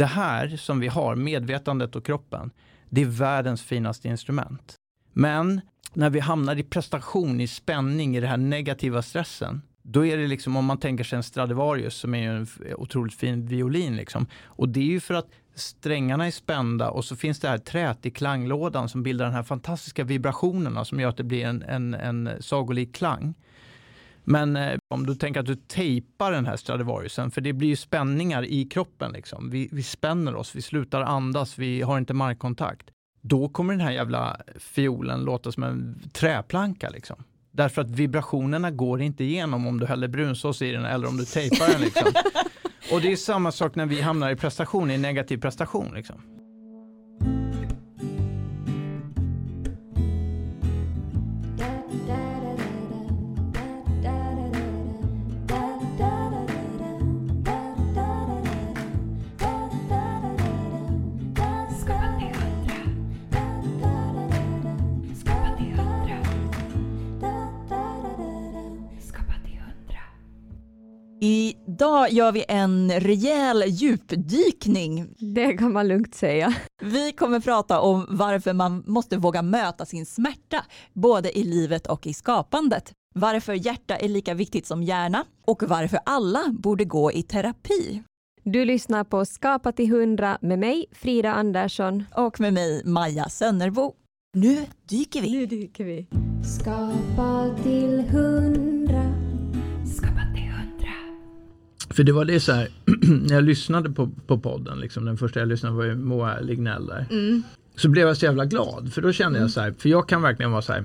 det här som vi har, medvetandet och kroppen, det är världens finaste instrument. Men när vi hamnar i prestation, i spänning, i den här negativa stressen, då är det liksom om man tänker sig en Stradivarius som är en otroligt fin violin. Liksom. Och det är ju för att strängarna är spända och så finns det här trät i klanglådan som bildar den här fantastiska vibrationerna som gör att det blir en, en, en sagolik klang. Men eh, om du tänker att du tejpar den här Stradivariusen, för det blir ju spänningar i kroppen. Liksom. Vi, vi spänner oss, vi slutar andas, vi har inte markkontakt. Då kommer den här jävla fiolen låta som en träplanka. Liksom. Därför att vibrationerna går inte igenom om du häller brunsås i den eller om du tejpar den. Liksom. Och det är samma sak när vi hamnar i prestation, i negativ prestation. Liksom. Idag gör vi en rejäl djupdykning. Det kan man lugnt säga. Vi kommer prata om varför man måste våga möta sin smärta, både i livet och i skapandet. Varför hjärta är lika viktigt som hjärna och varför alla borde gå i terapi. Du lyssnar på Skapa till hundra med mig, Frida Andersson. Och med mig, Maja Sönnerbo. Nu dyker vi. Nu dyker vi. Skapa till hundra för det var det så här, när jag lyssnade på, på podden, liksom, den första jag lyssnade var ju Moa Lignell där. Mm. Så blev jag så jävla glad, för då kände jag så här, för jag kan verkligen vara så här,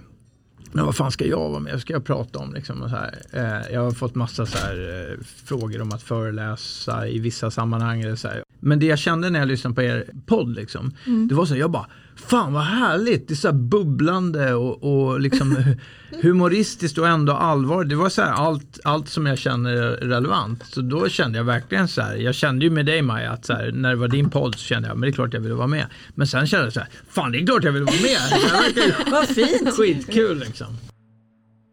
men vad fan ska jag vara med? Ska jag prata om? Liksom, och så här. Eh, jag har fått massa så här, eh, frågor om att föreläsa i vissa sammanhang. Eller så här. Men det jag kände när jag lyssnade på er podd, liksom, mm. det var så jag bara, fan vad härligt, det är så bubblande och, och liksom humoristiskt och ändå allvar. Det var så här, allt, allt som jag känner är relevant. Så då kände jag verkligen så här, jag kände ju med dig Maja att så här, när det var din podd så kände jag, men det är klart jag ville vara med. Men sen kände jag så här, fan det är klart jag vill vara med. vad fint! Skitkul liksom.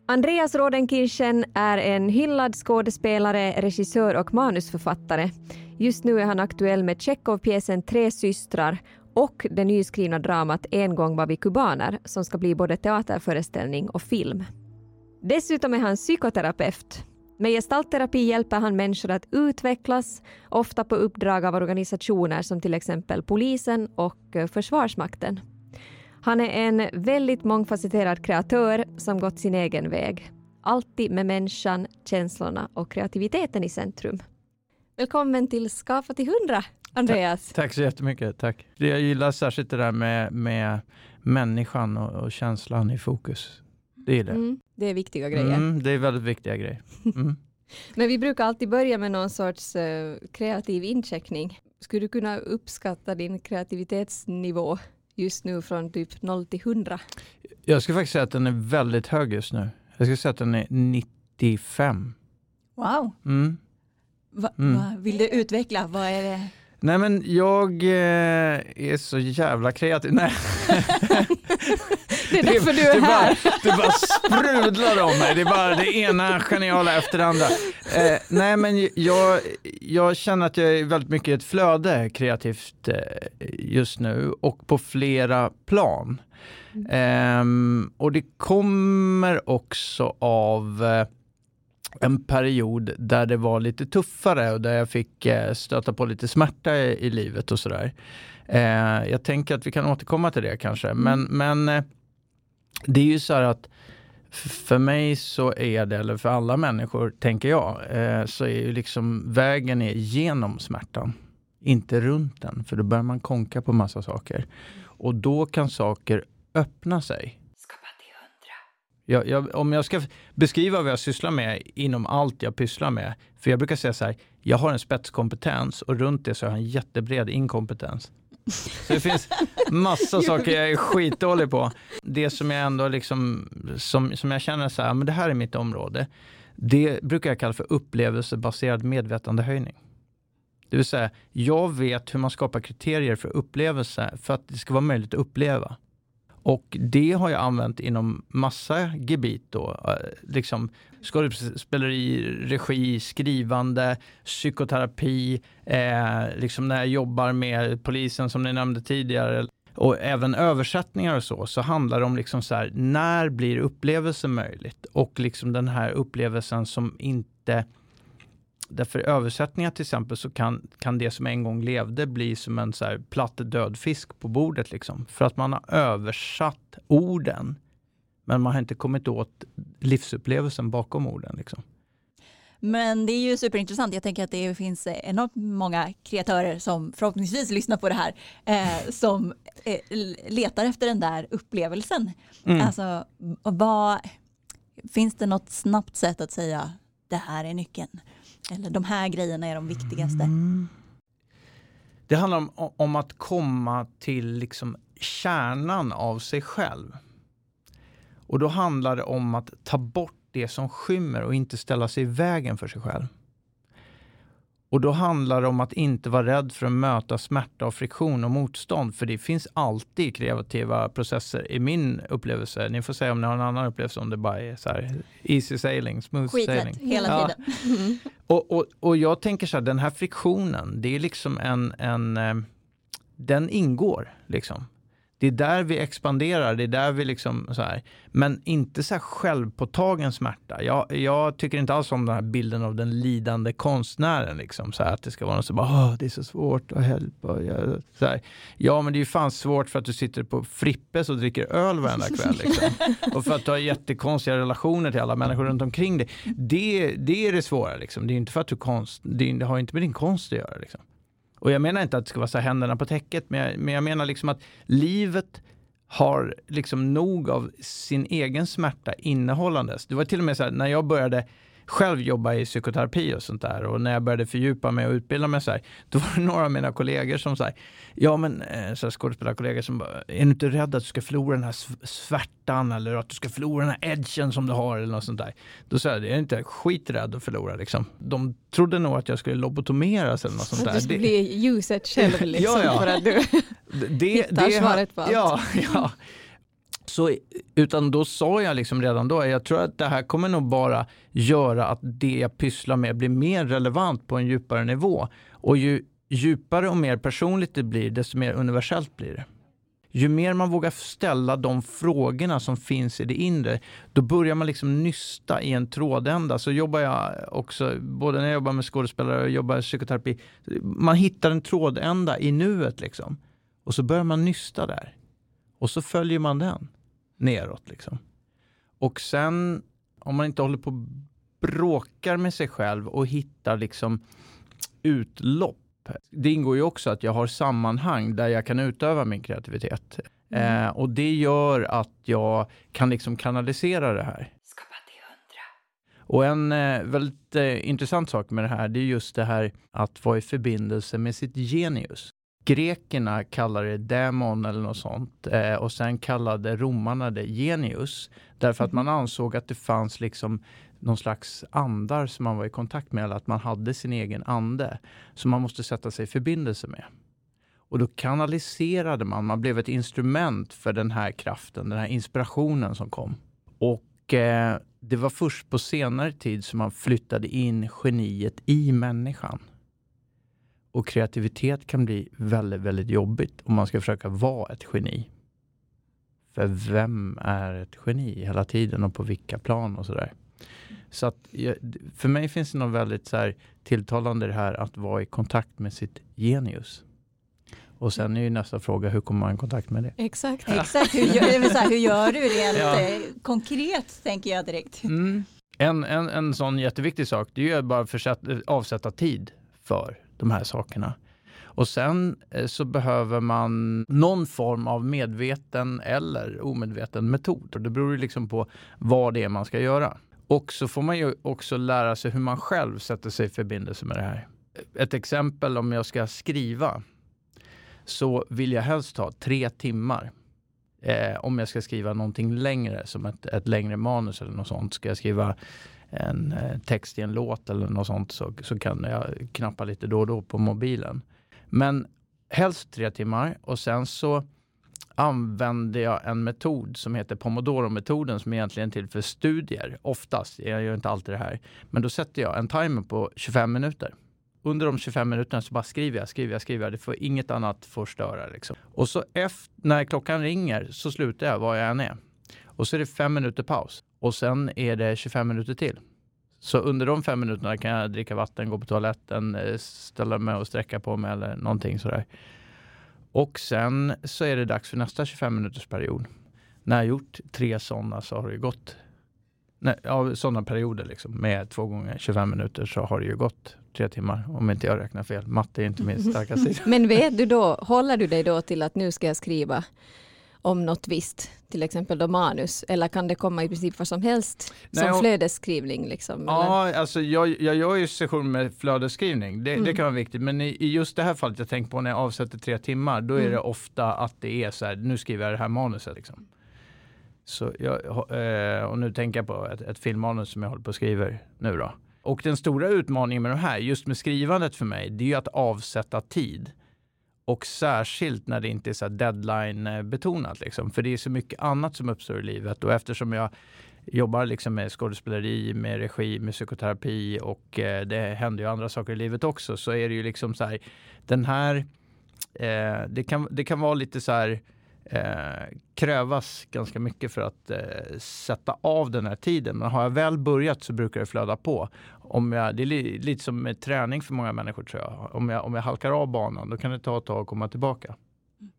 Andreas Rodenkirchen är en hyllad skådespelare, regissör och manusförfattare. Just nu är han aktuell med Tjechov-pjäsen Tre systrar och det nyskrivna dramat En gång var vi kubaner som ska bli både teaterföreställning och film. Dessutom är han psykoterapeut. Med gestaltterapi hjälper han människor att utvecklas, ofta på uppdrag av organisationer som till exempel polisen och eh, Försvarsmakten. Han är en väldigt mångfacetterad kreatör som gått sin egen väg. Alltid med människan, känslorna och kreativiteten i centrum. Välkommen till Skapa till hundra, Andreas. Tack, tack så jättemycket. Tack. Jag gillar särskilt det där med, med människan och, och känslan i fokus. Det är det. Mm, det är viktiga grejer. Mm, det är väldigt viktiga grejer. Mm. Men vi brukar alltid börja med någon sorts uh, kreativ incheckning. Skulle du kunna uppskatta din kreativitetsnivå just nu från typ 0 till 100? Jag skulle faktiskt säga att den är väldigt hög just nu. Jag skulle säga att den är 95. Wow. Mm. Va, mm. va, vill du utveckla? Vad är det? Nej men jag eh, är så jävla kreativ. Nej. det är därför du är det här. Bara, det bara sprudlar om mig. Det är bara det ena geniala efter det andra. Eh, nej men jag, jag känner att jag är väldigt mycket i ett flöde kreativt eh, just nu och på flera plan. Mm. och det kommer också av eh, en period där det var lite tuffare och där jag fick eh, stöta på lite smärta i, i livet och sådär. Eh, jag tänker att vi kan återkomma till det kanske. Mm. Men, men eh, det är ju så här att för mig så är det, eller för alla människor tänker jag, så är ju liksom vägen är genom smärtan. Inte runt den, för då börjar man konka på massa saker. Och då kan saker öppna sig. Jag, jag, om jag ska beskriva vad jag sysslar med inom allt jag pysslar med. För jag brukar säga så här, jag har en spetskompetens och runt det så har jag en jättebred inkompetens. Så det finns massa saker jag är skitdålig på. Det som jag ändå liksom, som, som jag känner så här, men det här är mitt område. Det brukar jag kalla för upplevelsebaserad medvetandehöjning. Det vill säga, jag vet hur man skapar kriterier för upplevelse för att det ska vara möjligt att uppleva. Och det har jag använt inom massa gebit då. Eh, liksom skådespeleri, regi, skrivande, psykoterapi, eh, liksom när jag jobbar med polisen som ni nämnde tidigare och även översättningar och så, så handlar det om liksom så här, när blir upplevelsen möjligt? Och liksom den här upplevelsen som inte Därför översättningar till exempel så kan, kan det som en gång levde bli som en så här platt död fisk på bordet. Liksom. För att man har översatt orden. Men man har inte kommit åt livsupplevelsen bakom orden. Liksom. Men det är ju superintressant. Jag tänker att det finns enormt många kreatörer som förhoppningsvis lyssnar på det här eh, som eh, letar efter den där upplevelsen. Mm. Alltså, vad, finns det något snabbt sätt att säga det här är nyckeln? Eller de här grejerna är de viktigaste? Mm. Det handlar om, om att komma till liksom kärnan av sig själv. Och då handlar det om att ta bort det som skymmer och inte ställa sig i vägen för sig själv. Och då handlar det om att inte vara rädd för att möta smärta och friktion och motstånd. För det finns alltid kreativa processer i min upplevelse. Ni får säga om ni har en annan upplevelse om det bara är så här easy sailing, smooth Skitlätt, sailing. hela ja. tiden. och, och, och jag tänker så här, den här friktionen, det är liksom en, en eh, den ingår. Liksom. Det är där vi expanderar, det är där vi liksom så här. Men inte så här självpåtagen smärta. Jag, jag tycker inte alls om den här bilden av den lidande konstnären. Liksom, så här, att det ska vara någon som bara, det är så svårt att hjälpa. Så här. Ja, men det är ju fan svårt för att du sitter på Frippes och dricker öl varenda kväll. Liksom. och för att du har jättekonstiga relationer till alla människor runt omkring dig. Det, det är det svåra. Liksom. Det är inte för att du konst, det har inte med din konst att göra. Liksom. Och jag menar inte att det ska vara så händerna på täcket, men jag, men jag menar liksom att livet har liksom nog av sin egen smärta innehållandes. Det var till och med så här, när jag började själv jobba i psykoterapi och sånt där och när jag började fördjupa mig och utbilda mig så här, då var det några av mina kollegor som sa, ja men eh, så här, skådespelarkollegor som bara, är du inte rädd att du ska förlora den här svärtan eller att du ska förlora den här edgen som du har eller något sånt där. Då sa jag, jag är inte skiträdd att förlora liksom. De trodde nog att jag skulle lobotomeras eller något sånt där. Att du skulle bli ljuset själv liksom ja, ja. för att du det, hittar det, svaret på allt. Ja, ja. Så, utan då sa jag liksom redan då, jag tror att det här kommer nog bara göra att det jag pysslar med blir mer relevant på en djupare nivå. Och ju djupare och mer personligt det blir, desto mer universellt blir det. Ju mer man vågar ställa de frågorna som finns i det inre, då börjar man liksom nysta i en trådända. Så jobbar jag också, både när jag jobbar med skådespelare och jobbar i psykoterapi, man hittar en trådända i nuet liksom. Och så börjar man nysta där. Och så följer man den neråt. Liksom. Och sen, om man inte håller på och bråkar med sig själv och hittar liksom utlopp. Det ingår ju också att jag har sammanhang där jag kan utöva min kreativitet. Mm. Eh, och det gör att jag kan liksom kanalisera det här. Och en eh, väldigt eh, intressant sak med det här, det är just det här att vara i förbindelse med sitt genius. Grekerna kallade det demon eller något sånt eh, och sen kallade romarna det genius. Därför att man mhm. ansåg att det fanns liksom någon slags andar som man var i kontakt med, eller att man hade sin egen ande som man måste sätta sig i förbindelse med. Och då kanaliserade man, man blev ett instrument för den här kraften, den här inspirationen som kom. Och eh, det var först på senare tid som man flyttade in geniet i människan. Och kreativitet kan bli väldigt, väldigt jobbigt om man ska försöka vara ett geni. För vem är ett geni hela tiden och på vilka plan och sådär. Så att för mig finns det något väldigt så här tilltalande det här att vara i kontakt med sitt genius. Och sen är ju nästa fråga, hur kommer man i kontakt med det? Exakt, Exakt. Hur, gör, här, hur gör du rent ja. Eh, konkret, tänker jag direkt. Mm. En, en, en sån jätteviktig sak, det är ju att bara försätta, avsätta tid för de här sakerna. Och sen eh, så behöver man någon form av medveten eller omedveten metod. Och det beror ju liksom på vad det är man ska göra. Och så får man ju också lära sig hur man själv sätter sig i förbindelse med det här. Ett exempel om jag ska skriva så vill jag helst ha tre timmar. Eh, om jag ska skriva någonting längre, som ett, ett längre manus eller något sånt. Ska jag skriva en eh, text i en låt eller något sånt så, så kan jag knappa lite då och då på mobilen. Men helst tre timmar och sen så använder jag en metod som heter Pomodoro-metoden som egentligen är till för studier. Oftast, jag gör inte alltid det här. Men då sätter jag en timer på 25 minuter. Under de 25 minuterna så bara skriver jag, skriver jag, skriver jag. Det får inget annat förstöra. Liksom. Och så efter, när klockan ringer så slutar jag var jag än är. Och så är det fem minuter paus. Och sen är det 25 minuter till. Så under de fem minuterna kan jag dricka vatten, gå på toaletten, eh, ställa mig och sträcka på mig eller någonting sådär. Och sen så är det dags för nästa 25 minuters period. När jag gjort tre sådana så har det ju gått Nej, ja, sådana perioder liksom, med två gånger 25 minuter så har det ju gått tre timmar om inte jag räknar fel. Matte är inte min starka sida. Men vet du då, håller du dig då till att nu ska jag skriva om något visst, till exempel då manus, eller kan det komma i princip vad som helst Nej, som och- flödesskrivning? Liksom, eller? Ja, alltså jag, jag gör ju session med flödesskrivning. Det, det Mm. kan vara viktigt. Men i, i just det här fallet jag tänker på när jag avsätter tre timmar, då är Mm. det ofta att det är så här, nu skriver jag det här manuset. Liksom. Så jag, eh, och nu tänker jag på ett, ett filmmanus som jag håller på och skriver nu då. Och den stora utmaningen med det här, just med skrivandet för mig, det är ju att avsätta tid. Och särskilt när det inte är så deadline-betonat. Liksom. För det är så mycket annat som uppstår i livet. Och eftersom jag jobbar liksom med skådespeleri, med regi, med psykoterapi och eh, det händer ju andra saker i livet också. Så är det ju liksom så här, den här, eh, det, kan, det kan vara lite så här, eh, krävas ganska mycket för att eh, sätta av den här tiden. Men har jag väl börjat så brukar det flöda på. Om jag, det är li, lite som med träning för många människor tror jag. Om, jag. om jag halkar av banan då kan det ta ett tag att komma tillbaka. Mm.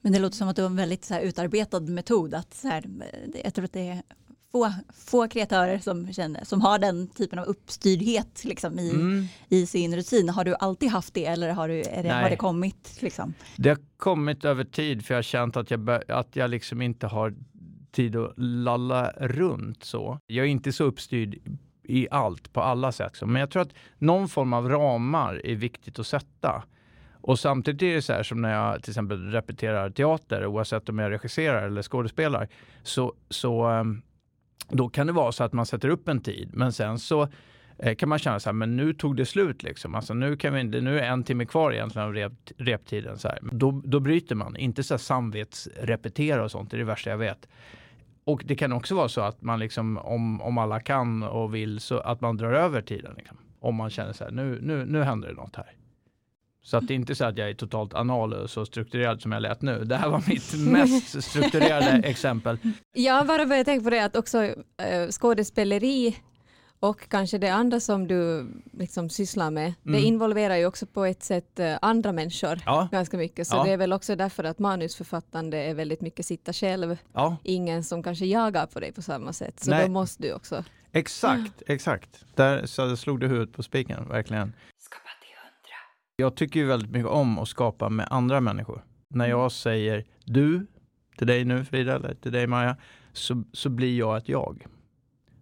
Men det låter som att du har en väldigt så här, utarbetad metod. Att, så här, eh, jag tror att det är få, få kreatörer som, känner, som har den typen av uppstyrdhet liksom, i, Mm. i sin rutin. Har du alltid haft det eller har, du, är det, har det kommit? Liksom? Det har kommit över tid för jag har känt att jag, att jag liksom inte har tid att lalla runt så. Jag är inte så uppstyrd i allt på alla sätt. Men jag tror att någon form av ramar är viktigt att sätta. Och samtidigt är det så här som när jag till exempel repeterar teater, oavsett om jag regisserar eller skådespelar, så, så ehm, då kan det vara så att man sätter upp en tid, men sen så eh, kan man känna så här, men nu tog det slut liksom. Alltså nu, kan vi, nu är en timme kvar egentligen av rep, reptiden. Så här. Då, då bryter man, inte så här samvetsrepetera och sånt, det är det värsta jag vet. Och det kan också vara så att man liksom, om, om alla kan och vill, så att man drar över tiden. Liksom. Om man känner så här, nu, nu, nu händer det något här. Så att det är inte så att jag är totalt anal och så strukturerad som jag lät nu. Det här var mitt mest strukturerade exempel. Jag bara började tänka på det att också äh, skådespeleri och kanske det andra som du liksom sysslar med, det Mm. involverar ju också på ett sätt äh, andra människor Ja, ganska mycket. Så Ja. det är väl också därför att manusförfattande är väldigt mycket sitta själv, ja. ingen som kanske jagar på dig på samma sätt. Så Nej. då måste du också. Exakt, exakt. Där så slog du huvudet på spiken, verkligen. Jag tycker ju väldigt mycket om att skapa med andra människor. När jag säger du till dig nu Frida, eller till dig Maja, så, så blir jag ett jag.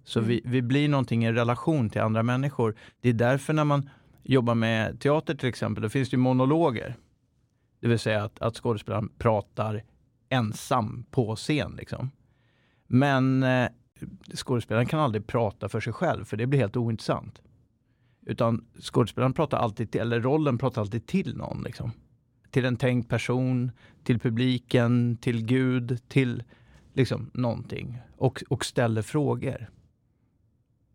Så Mm. vi, vi blir någonting i relation till andra människor. Det är därför när man jobbar med teater till exempel, då finns det ju monologer. Det vill säga att, att skådespelaren pratar ensam på scen. Liksom. Men eh, skådespelaren kan aldrig prata för sig själv, för det blir helt ointressant. Utan skådespelaren pratar alltid till, eller rollen pratar alltid till någon. Liksom. Till en tänkt person, till publiken, till Gud, till liksom någonting. Och, och ställer frågor.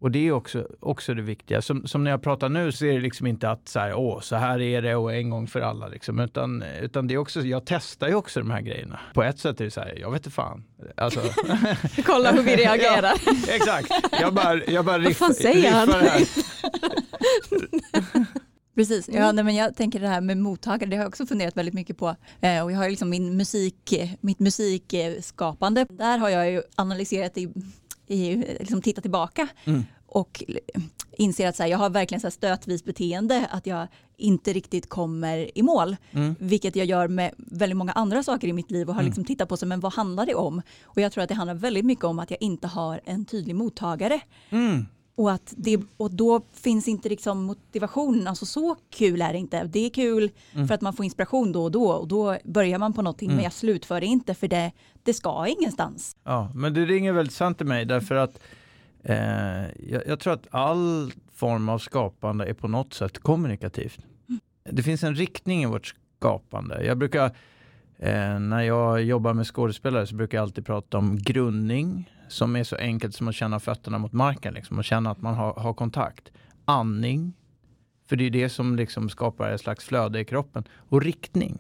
Och det är också, också det viktiga. Som, som när jag pratar nu så är det liksom inte att så här, Åh, så här är det och en gång för alla. Liksom. Utan, utan det är också, jag testar ju också de här grejerna. På ett sätt är det så här, jag vet inte fan. Alltså, Kolla hur vi reagerar. exakt, jag bara, jag bara riff, fan säger han? riffar. Precis, ja, Mm. nej, men jag tänker det här med mottagare, det har jag också funderat väldigt mycket på. Eh, och jag har liksom min musik, mitt musikskapande, där har jag ju analyserat i, i liksom tittat tillbaka Mm. Och inser att så här, jag har verkligen så här stötvis beteende, att jag inte riktigt kommer i mål. Mm. Vilket jag gör med väldigt många andra saker i mitt liv och har Mm. liksom tittat på, så, men vad handlar det om? Och jag tror att det handlar väldigt mycket om att jag inte har en tydlig mottagare. Mm. Och, att det, och då finns inte liksom motivationen, alltså så kul är det inte. Det är kul Mm. för att man får inspiration då och då och då börjar man på någonting Mm. men jag slutför det inte för det, det ska ingenstans. Ja, men det ringer väldigt sant till mig därför att eh, jag, jag tror att all form av skapande är på något sätt kommunikativt. Det finns en riktning i vårt skapande. Jag brukar Eh, när jag jobbar med skådespelare så brukar jag alltid prata om grundning som är så enkelt som att känna fötterna mot marken liksom, och känna att man har, har kontakt. Andning, för det är det som liksom skapar ett slags flöde i kroppen. Och riktning.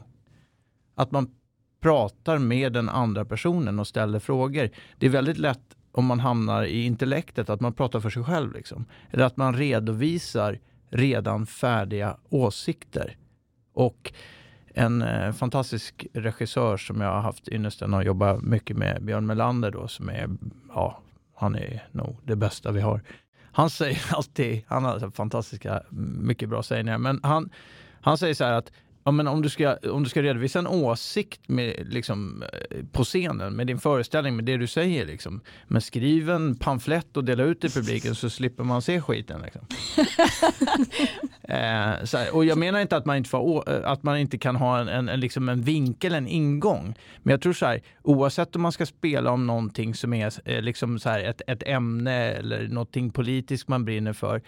Att man pratar med den andra personen och ställer frågor. Det är väldigt lätt om man hamnar i intellektet att man pratar för sig själv. Liksom. Eller att man redovisar redan färdiga åsikter. Och en eh, fantastisk regissör som jag har haft ynnesten att jobba mycket med, Björn Melander då, som är, ja, han är nog det bästa vi har. Han säger alltid, han har fantastiska, mycket bra sägningar, men han, han säger så här att Ja, men om, du ska, om du ska redovisa en åsikt med, liksom, eh, på scenen med din föreställning, med det du säger. Liksom. Men skriv en pamflett och dela ut till publiken så slipper man se skiten. Liksom. eh, här, och jag menar inte att man inte, får, eh, att man inte kan ha en, en, en, liksom en vinkel, en ingång. Men jag tror så här, oavsett om man ska spela om någonting som är eh, liksom så här, ett, ett ämne eller någonting politiskt man brinner för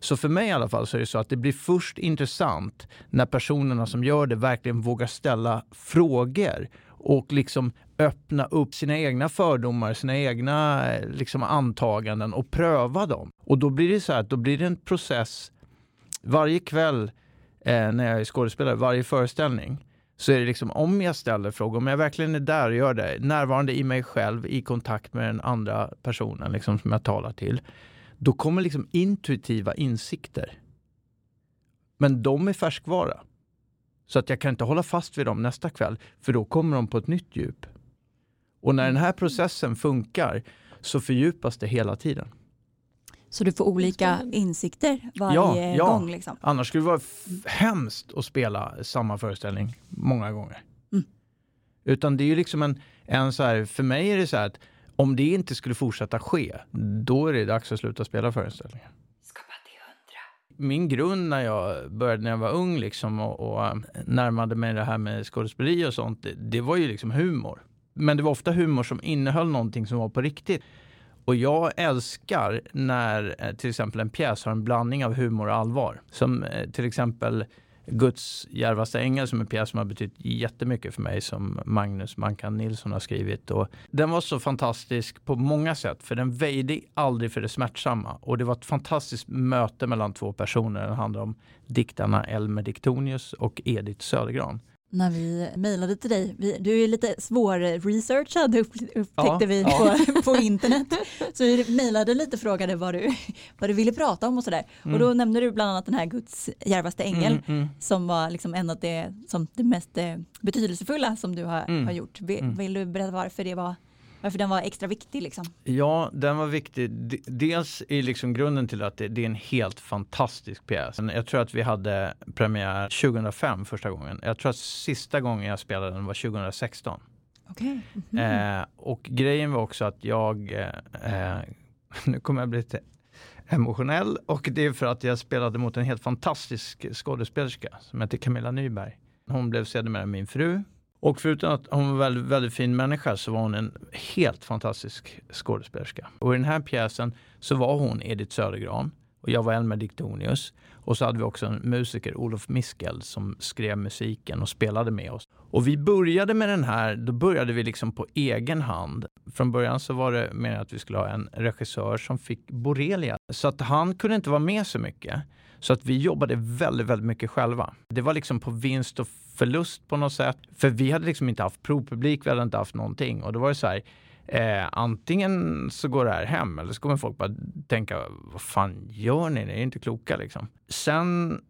så för mig i alla fall så är det så att det blir först intressant när personerna som gör det verkligen vågar ställa frågor och liksom öppna upp sina egna fördomar, sina egna eh, liksom antaganden och pröva dem. Och då blir det så här att då blir det en process varje kväll eh, när jag är skådespelare, varje föreställning så är det liksom om jag ställer frågor, om jag verkligen är där och gör det, närvarande i mig själv i kontakt med den andra personen liksom, som jag talar till, då kommer liksom intuitiva insikter. Men de är färskvara. Så att jag kan inte hålla fast vid dem nästa kväll, för då kommer de på ett nytt djup. Och när den här processen funkar så fördjupas det hela tiden. Så du får olika insikter varje ja, ja. gång? Liksom. Annars skulle det vara hemskt att spela samma föreställning många gånger. Mm. Utan det är ju liksom en, en så här, för mig är det så här att om det inte skulle fortsätta ske, då är det dags att sluta spela föreställningar. Min grund när jag började när jag var ung liksom och, och äh, närmade mig det här med skådespeleri och sånt, det, det var ju liksom humor. Men det var ofta humor som innehöll någonting som var på riktigt. Och jag älskar när äh, till exempel en pjäs har en blandning av humor och allvar. Som äh, till exempel Guds djärvaste ängel som är en pjäs som har betytt jättemycket för mig som Magnus Mankan Nilsson har skrivit. Och den var så fantastisk på många sätt för den väjde aldrig för det smärtsamma och det var ett fantastiskt möte mellan två personer. Den handlar om diktarna Elmer Diktonius och Edith Södergran när vi mejlade till dig. Vi, du är lite svårresearchad upptäckte ja, vi ja. På, på, internet. Så vi mejlade lite och frågade vad du, vad du ville prata om och sådär. Mm. Och då nämnde du bland annat den här Guds djärvaste ängel mm, mm. som var liksom en av det, som det mest eh, betydelsefulla som du har, mm. har gjort. Vill, mm. vill du berätta varför det var varför den var extra viktig? Liksom? Ja, den var viktig. Dels i liksom grunden till att det, det, är en helt fantastisk pjäs. Jag tror att vi hade premiär 2005 första gången. Jag tror att sista gången jag spelade den var 2016. Okay. Mm eh, och grejen var också att jag, eh, eh nu kommer jag bli lite emotionell och det är för att jag spelade mot en helt fantastisk skådespelerska som heter Camilla Nyberg. Hon blev sedermera min fru och förutom att hon var en väldigt, väldigt fin människa så var hon en helt fantastisk skådespelerska. Och i den här pjäsen så var hon Edith Södergran och jag var Elmer Diktonius. Och så hade vi också en musiker, Olof Miskel, som skrev musiken och spelade med oss. Och vi började med den här, då började vi liksom på egen hand. Från början så var det meningen att vi skulle ha en regissör som fick borrelia. Så att han kunde inte vara med så mycket. Så att vi jobbade väldigt, väldigt mycket själva. Det var liksom på vinst och förlust på något sätt. För vi hade liksom inte haft provpublik, vi hade inte haft någonting. Och då var det så här, eh, antingen så går det här hem eller så kommer folk bara tänka, vad fan gör ni? Ni är inte kloka liksom. Sen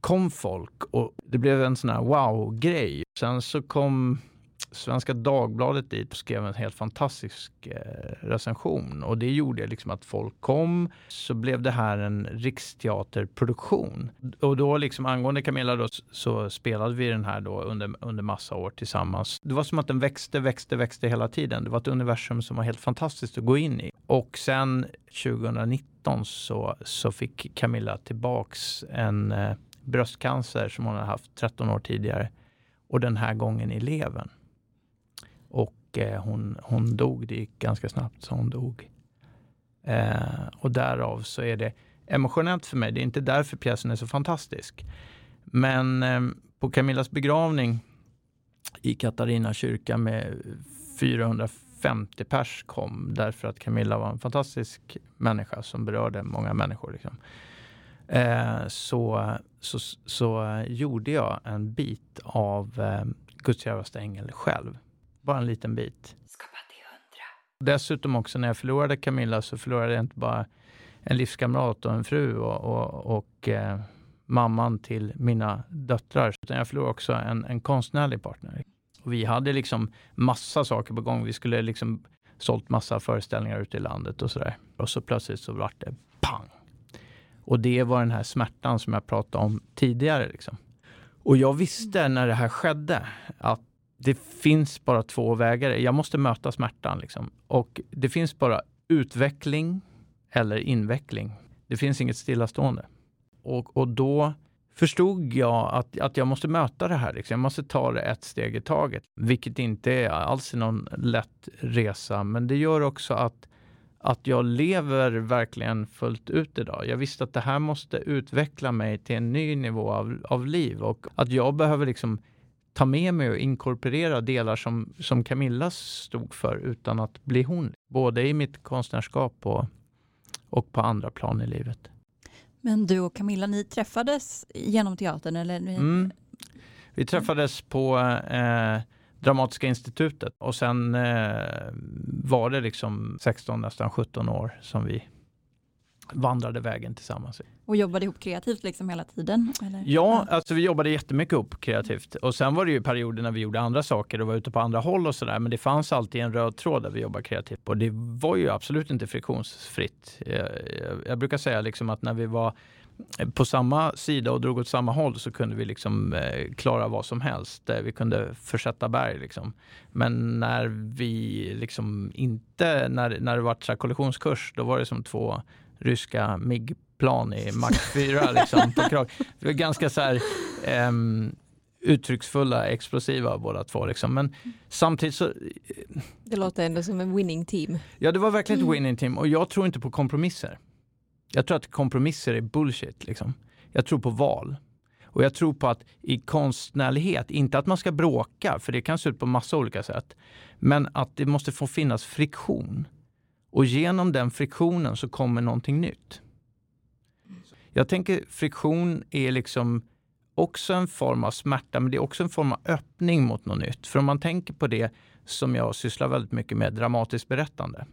kom folk och det blev en sån här wow-grej. Sen så kom Svenska Dagbladet dit och skrev en helt fantastisk eh, recension. Och det gjorde liksom att folk kom. Så blev det här en riksteaterproduktion. Och då liksom angående Camilla då, så spelade vi den här då under, under massa år tillsammans. Det var som att den växte, växte, växte hela tiden. Det var ett universum som var helt fantastiskt att gå in i. Och sen 2019 så, så fick Camilla tillbaks en eh, bröstcancer som hon hade haft 13 år tidigare och den här gången i levern. Och eh, hon, hon dog, det gick ganska snabbt så hon dog. Eh, och därav så är det emotionellt för mig. Det är inte därför pjäsen är så fantastisk. Men eh, på Camillas begravning i Katarina kyrka med 450 pers kom därför att Camilla var en fantastisk människa som berörde många människor. Liksom. Eh, så, så, så gjorde jag en bit av eh, Guds djärvaste ängel själv. Bara en liten bit. Dessutom också när jag förlorade Camilla så förlorade jag inte bara en livskamrat och en fru och, och, och eh, mamman till mina döttrar. Utan jag förlorade också en, en konstnärlig partner. Och vi hade liksom massa saker på gång. Vi skulle liksom sålt massa föreställningar ute i landet och sådär. Och så plötsligt så vart det pang. Och det var den här smärtan som jag pratade om tidigare. Liksom. Och jag visste när det här skedde att det finns bara två vägar. Jag måste möta smärtan. Liksom. Och det finns bara utveckling eller inveckling. Det finns inget stillastående. Och, och då förstod jag att, att jag måste möta det här. Liksom. Jag måste ta det ett steg i taget. Vilket inte är alls någon lätt resa. Men det gör också att, att jag lever verkligen fullt ut idag. Jag visste att det här måste utveckla mig till en ny nivå av, av liv. Och att jag behöver liksom ta med mig och inkorporera delar som, som Camilla stod för utan att bli hon. Både i mitt konstnärskap och, och på andra plan i livet. Men du och Camilla, ni träffades genom teatern? Eller? Mm. Vi träffades på eh, Dramatiska institutet och sen eh, var det liksom 16, nästan 17 år som vi vandrade vägen tillsammans. Och jobbade ihop kreativt liksom hela tiden? Eller? Ja, alltså vi jobbade jättemycket ihop kreativt. Och sen var det ju perioder när vi gjorde andra saker och var ute på andra håll och sådär. Men det fanns alltid en röd tråd där vi jobbade kreativt. Och det var ju absolut inte friktionsfritt. Jag, jag, jag brukar säga liksom att när vi var på samma sida och drog åt samma håll så kunde vi liksom eh, klara vad som helst. Vi kunde försätta berg. Liksom. Men när vi liksom inte, när, när det var kollisionskurs, då var det som två ryska MIG-plan i Mach 4 liksom, på krag. Vi var ganska så här, um, uttrycksfulla, explosiva båda två. Liksom. Men samtidigt så... Det låter ändå som en winning team. Ja, det var verkligen ett winning team och jag tror inte på kompromisser. Jag tror att kompromisser är bullshit. Liksom. Jag tror på val. Och jag tror på att i konstnärlighet, inte att man ska bråka, för det kan se ut på massa olika sätt, men att det måste få finnas friktion. Och genom den friktionen så kommer någonting nytt. Jag tänker friktion är liksom också en form av smärta, men det är också en form av öppning mot något nytt. För om man tänker på det som jag sysslar väldigt mycket med, dramatiskt berättande,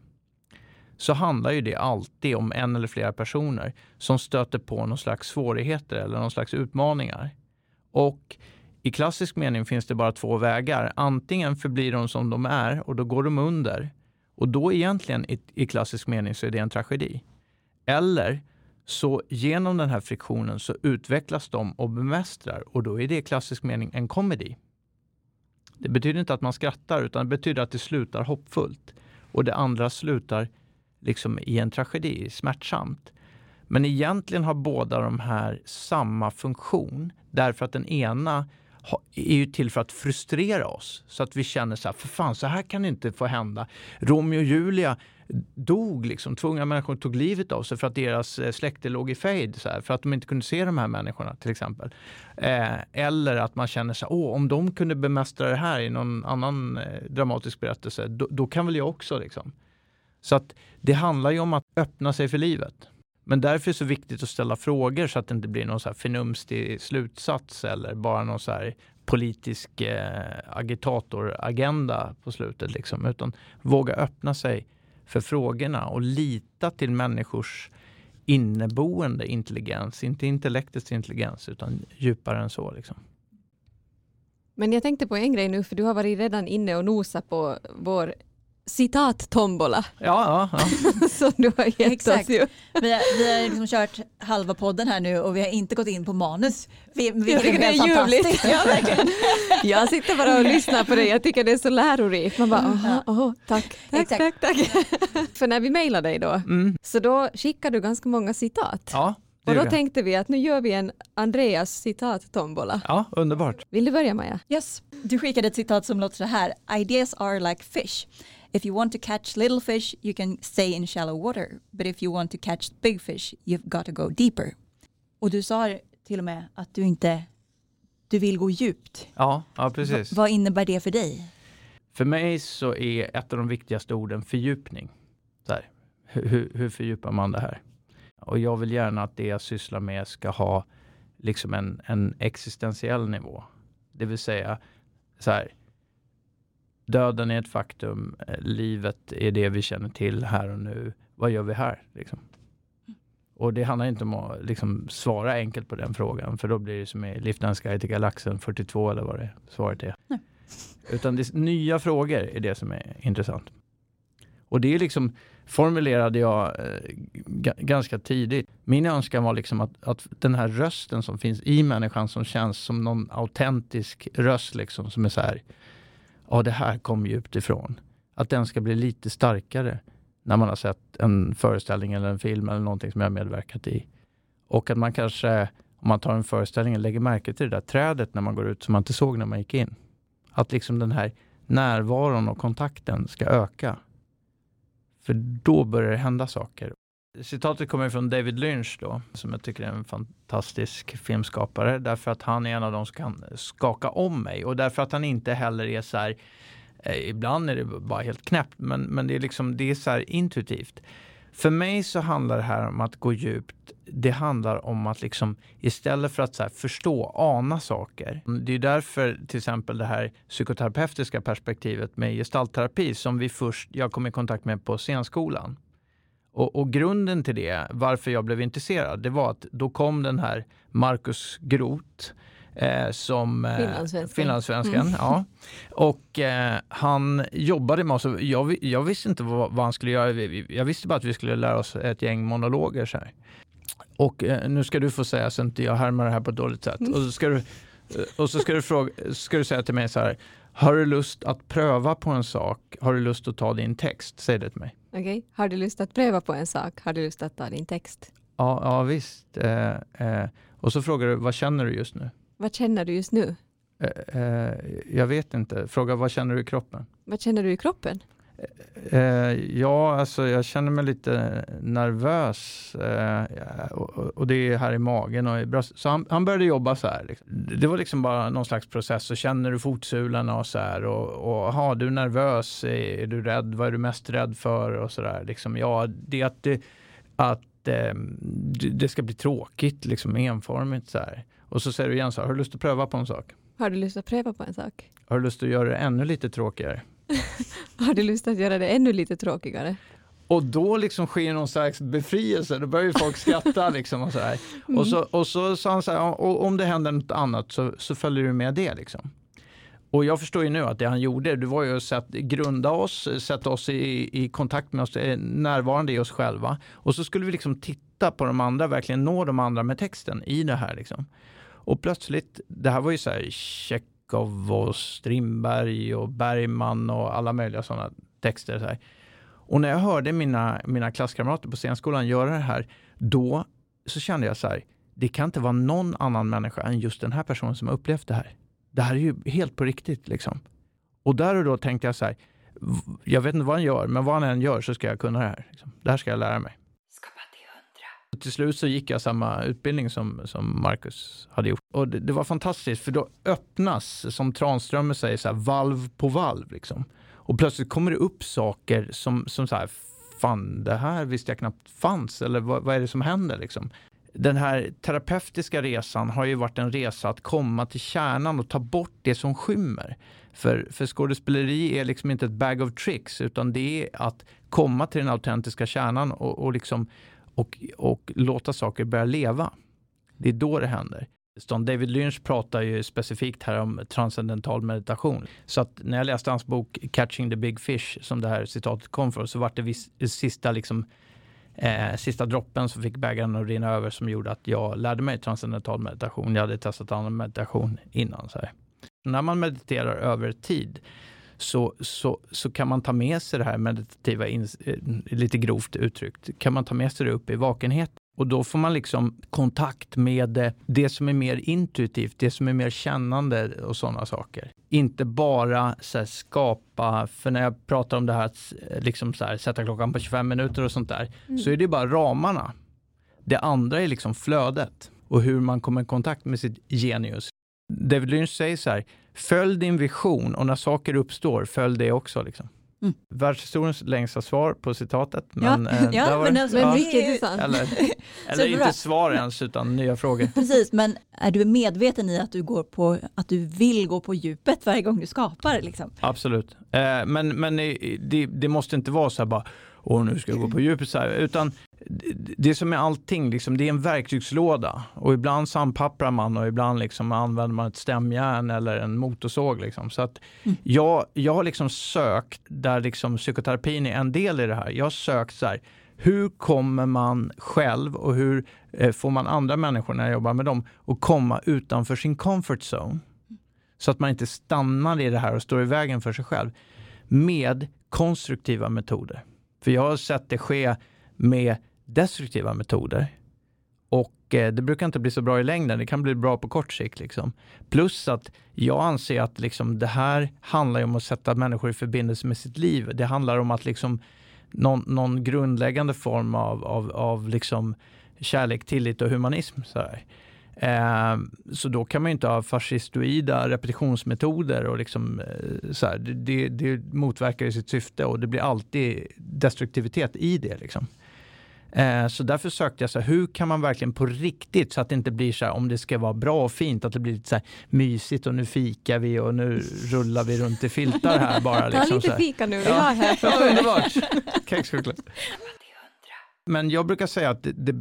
så handlar ju det alltid om en eller flera personer som stöter på någon slags svårigheter eller någon slags utmaningar. Och i klassisk mening finns det bara två vägar. Antingen förblir de som de är och då går de under och då egentligen i, i klassisk mening så är det en tragedi. Eller så genom den här friktionen så utvecklas de och bemästrar och då är det i klassisk mening en komedi. Det betyder inte att man skrattar utan det betyder att det slutar hoppfullt. Och det andra slutar liksom i en tragedi, smärtsamt. Men egentligen har båda de här samma funktion därför att den ena är ju till för att frustrera oss så att vi känner så här, för fan så här kan det inte få hända. Romeo och Julia dog liksom, två unga människor tog livet av sig för att deras eh, släkte låg i fejd, så här, för att de inte kunde se de här människorna till exempel. Eh, eller att man känner så här, Åh, om de kunde bemästra det här i någon annan eh, dramatisk berättelse, då, då, kan väl jag också. Liksom. Så att det handlar ju om att öppna sig för livet. Men därför är det så viktigt att ställa frågor så att det inte blir någon så här förnumstig slutsats eller bara någon så här politisk eh, agitatoragenda på slutet. Liksom. Utan våga öppna sig för frågorna och lita till människors inneboende intelligens. Inte intellektets intelligens utan djupare än så. Liksom. Men jag tänkte på en grej nu, för du har varit redan inne och nosat på vår citat-tombola. Ja, ja, ja. Som du har gett Exakt. oss ju. Vi har, vi har liksom kört halva podden här nu och vi har inte gått in på manus. Vi, vi Jag tycker det är ljuvligt. Ja. Jag sitter bara och lyssnar på det. Jag tycker det är så lärorikt. Man bara, aha, aha, tack, tack, Exakt. tack, tack. För när vi mejlade dig då, Mm. så då skickade du ganska många citat. ja och då tänkte vi att nu gör vi en Andreas citat-tombola. Ja, underbart. Vill du börja Maja? Yes. Du skickade ett citat som låter så här. Ideas are like fish. If you want to catch little fish you can stay in shallow water. But if you want to catch big fish you've got to go deeper. Och du sa till och med att du inte Du vill gå djupt. Ja, ja Va, precis. vad innebär det för dig? För mig så är ett av de viktigaste orden fördjupning. Så här, hur, hur- hur fördjupar man det här? Och jag vill gärna att det jag sysslar med ska ha liksom en, en existentiell nivå. Det vill säga, så här, döden är ett faktum, eh, livet är det vi känner till här och nu. Vad gör vi här? Liksom? Och det handlar inte om att liksom, svara enkelt på den frågan, för då blir det som i Liftarens guide till galaxen 42 eller vad det svaret är. Nej. Utan det, nya frågor är det som är intressant. Och det är liksom formulerade jag eh, ga- ganska tidigt. Min önskan var liksom att, att den här rösten som finns i människan som känns som någon autentisk röst liksom som är så här. Ja, det här kom djupt ifrån. Att den ska bli lite starkare när man har sett en föreställning eller en film eller någonting som jag har medverkat i. Och att man kanske, om man tar en föreställning, lägger märke till det där trädet när man går ut som man inte såg när man gick in. Att liksom den här närvaron och kontakten ska öka. För då börjar det hända saker. Citatet kommer från David Lynch då, som jag tycker är en fantastisk filmskapare. Därför att han är en av de som kan skaka om mig och därför att han inte heller är så här eh, Ibland är det bara helt knäppt, men, men det är liksom det är så här intuitivt. För mig så handlar det här om att gå djupt. Det handlar om att liksom istället för att så här förstå, ana saker. Det är därför till exempel det här psykoterapeutiska perspektivet med gestaltterapi som vi först, jag kom i kontakt med på scenskolan. Och, och grunden till det, varför jag blev intresserad, det var att då kom den här Markus Groth eh, som eh, Finlandssvenskan. finlandssvenskan, Mm. ja. Och eh, han jobbade med oss. Jag, jag visste inte vad, vad han skulle göra. Jag visste bara att vi skulle lära oss ett gäng monologer. Så här. Och eh, nu ska du få säga så inte jag härmar det här på ett dåligt sätt. Och så ska du, eh, och så ska du, fråga, ska du säga till mig så här. Har du lust att pröva på en sak? Har du lust att ta din text? Säg det till mig. Okej, har du lust att pröva på en sak? Har du lust att ta din text? Ja, ja visst. Eh, eh, och så frågar du, vad känner du just nu? Vad känner du just nu? Eh, eh, jag vet inte. Fråga, vad känner du i kroppen? Vad känner du i kroppen? Eh, ja, alltså jag känner mig lite nervös. Eh, och, och- det är här i magen och i bröstet. Så han, han började jobba så här. Liksom. Det var liksom bara någon slags process. Så känner du fotsulorna och så här. Och, och aha, du är nervös. Är, är du rädd? Vad är du mest rädd för? Och så där. Liksom, ja, det är att, det, att eh, det ska bli tråkigt, liksom enformigt så här. Och så säger du igen så här, har du lust att pröva på en sak? Har du lust att pröva på en sak? Har du lust att göra det ännu lite tråkigare? Har du lust att göra det ännu lite tråkigare? Och då liksom sker någon slags befrielse, då börjar ju folk skratta liksom och så här. Och så, och så sa han så här, "Ja, och om det händer något annat så, så följer du med det liksom. Och jag förstår ju nu att det han gjorde, det var ju att sätt, grunda oss, sätta oss i, i kontakt med oss, eh, närvarande i oss själva. Och så skulle vi liksom titta på de andra, verkligen nå de andra med texten i det här liksom. Och plötsligt, det här var ju så här Tjechov och Strindberg och Bergman och alla möjliga sådana texter. Så här. Och när jag hörde mina, mina klasskamrater på scenskolan göra det här, då så kände jag så här, det kan inte vara någon annan människa än just den här personen som har upplevt det här. Det här är ju helt på riktigt liksom. Och där och då tänkte jag så här, jag vet inte vad han gör, men vad han än gör så ska jag kunna det här. Liksom. Det här ska jag lära mig. Till slut så gick jag samma utbildning som, som Marcus hade gjort. Och det, det var fantastiskt, för då öppnas, som Tranströmer säger, så här, valv på valv. Liksom. Och plötsligt kommer det upp saker som, som så här, fan det här visste jag knappt fanns, eller vad, vad är det som händer? Liksom? Den här terapeutiska resan har ju varit en resa att komma till kärnan och ta bort det som skymmer. För, för skådespeleri är liksom inte ett bag of tricks, utan det är att komma till den autentiska kärnan och, och, liksom, och, och låta saker börja leva. Det är då det händer. David Lynch pratar ju specifikt här om transcendental meditation. Så att när jag läste hans bok Catching the Big Fish, som det här citatet kom från, så var det vis, sista, liksom, eh, sista droppen som fick bägaren att rinna över som gjorde att jag lärde mig transcendental meditation. Jag hade testat annan meditation innan. Så här. När man mediterar över tid så, så, så kan man ta med sig det här meditativa, eh, lite grovt uttryckt, kan man ta med sig det upp i vakenhet. Och då får man liksom kontakt med eh, det som är mer intuitivt, det som är mer kännande och sådana saker. Inte bara så skapa, för när jag pratar om det här att eh, liksom så här, sätta klockan på 25 minuter och sånt där, så är det bara ramarna. Det andra är liksom flödet och hur man kommer i kontakt med sitt genius. David Lynch säger så här, följ din vision och när saker uppstår, följ det också. Liksom. Mm. Världshistoriens längsta svar på citatet. Men, Ja, eh, ja, men det. alltså, Ja, mycket intressant. eller eller inte svar ens, utan nya frågor. Precis, men är du medveten i att du, går på, att du vill gå på djupet varje gång du skapar? Liksom? Absolut. Eh, men men eh, det, det måste inte vara så här bara, åh nu ska jag gå på djupet så här. Utan det- det som är allting, liksom, det är en verktygslåda. Och ibland sandpapprar man och ibland liksom använder man ett stämjärn eller en motorsåg. Liksom. Så att Mm. jag, jag har liksom sökt, där liksom psykoterapin är en del i det här. Jag har sökt så här, hur kommer man själv och hur eh, får man andra människor när jag jobbar med dem att komma utanför sin comfort zone? Så att man inte stannar i det här och står i vägen för sig själv. Med konstruktiva metoder. För jag har sett det ske med destruktiva metoder. Och eh, det brukar inte bli så bra i längden, det kan bli bra på kort sikt. Liksom. Plus att jag anser att liksom, det här handlar ju om att sätta människor i förbindelse med sitt liv. Det handlar om att liksom, någon, någon grundläggande form av, av, av liksom, kärlek, tillit och humanism. Så, här. Eh, så då kan man inte ha fascistoida repetitionsmetoder och liksom, eh, så här, det, det, motverkar ju sitt syfte och det blir alltid destruktivitet i det. Liksom. Eh, så därför sökte jag så här, hur kan man verkligen på riktigt så att det inte blir så här om det ska vara bra och fint att det blir lite så här mysigt och nu fikar vi och nu rullar vi runt i filtar här bara. Ta Liksom, så lite fika nu, vi Ja. har här. Ja, underbart. Kexchoklad. Men jag brukar säga att det, det,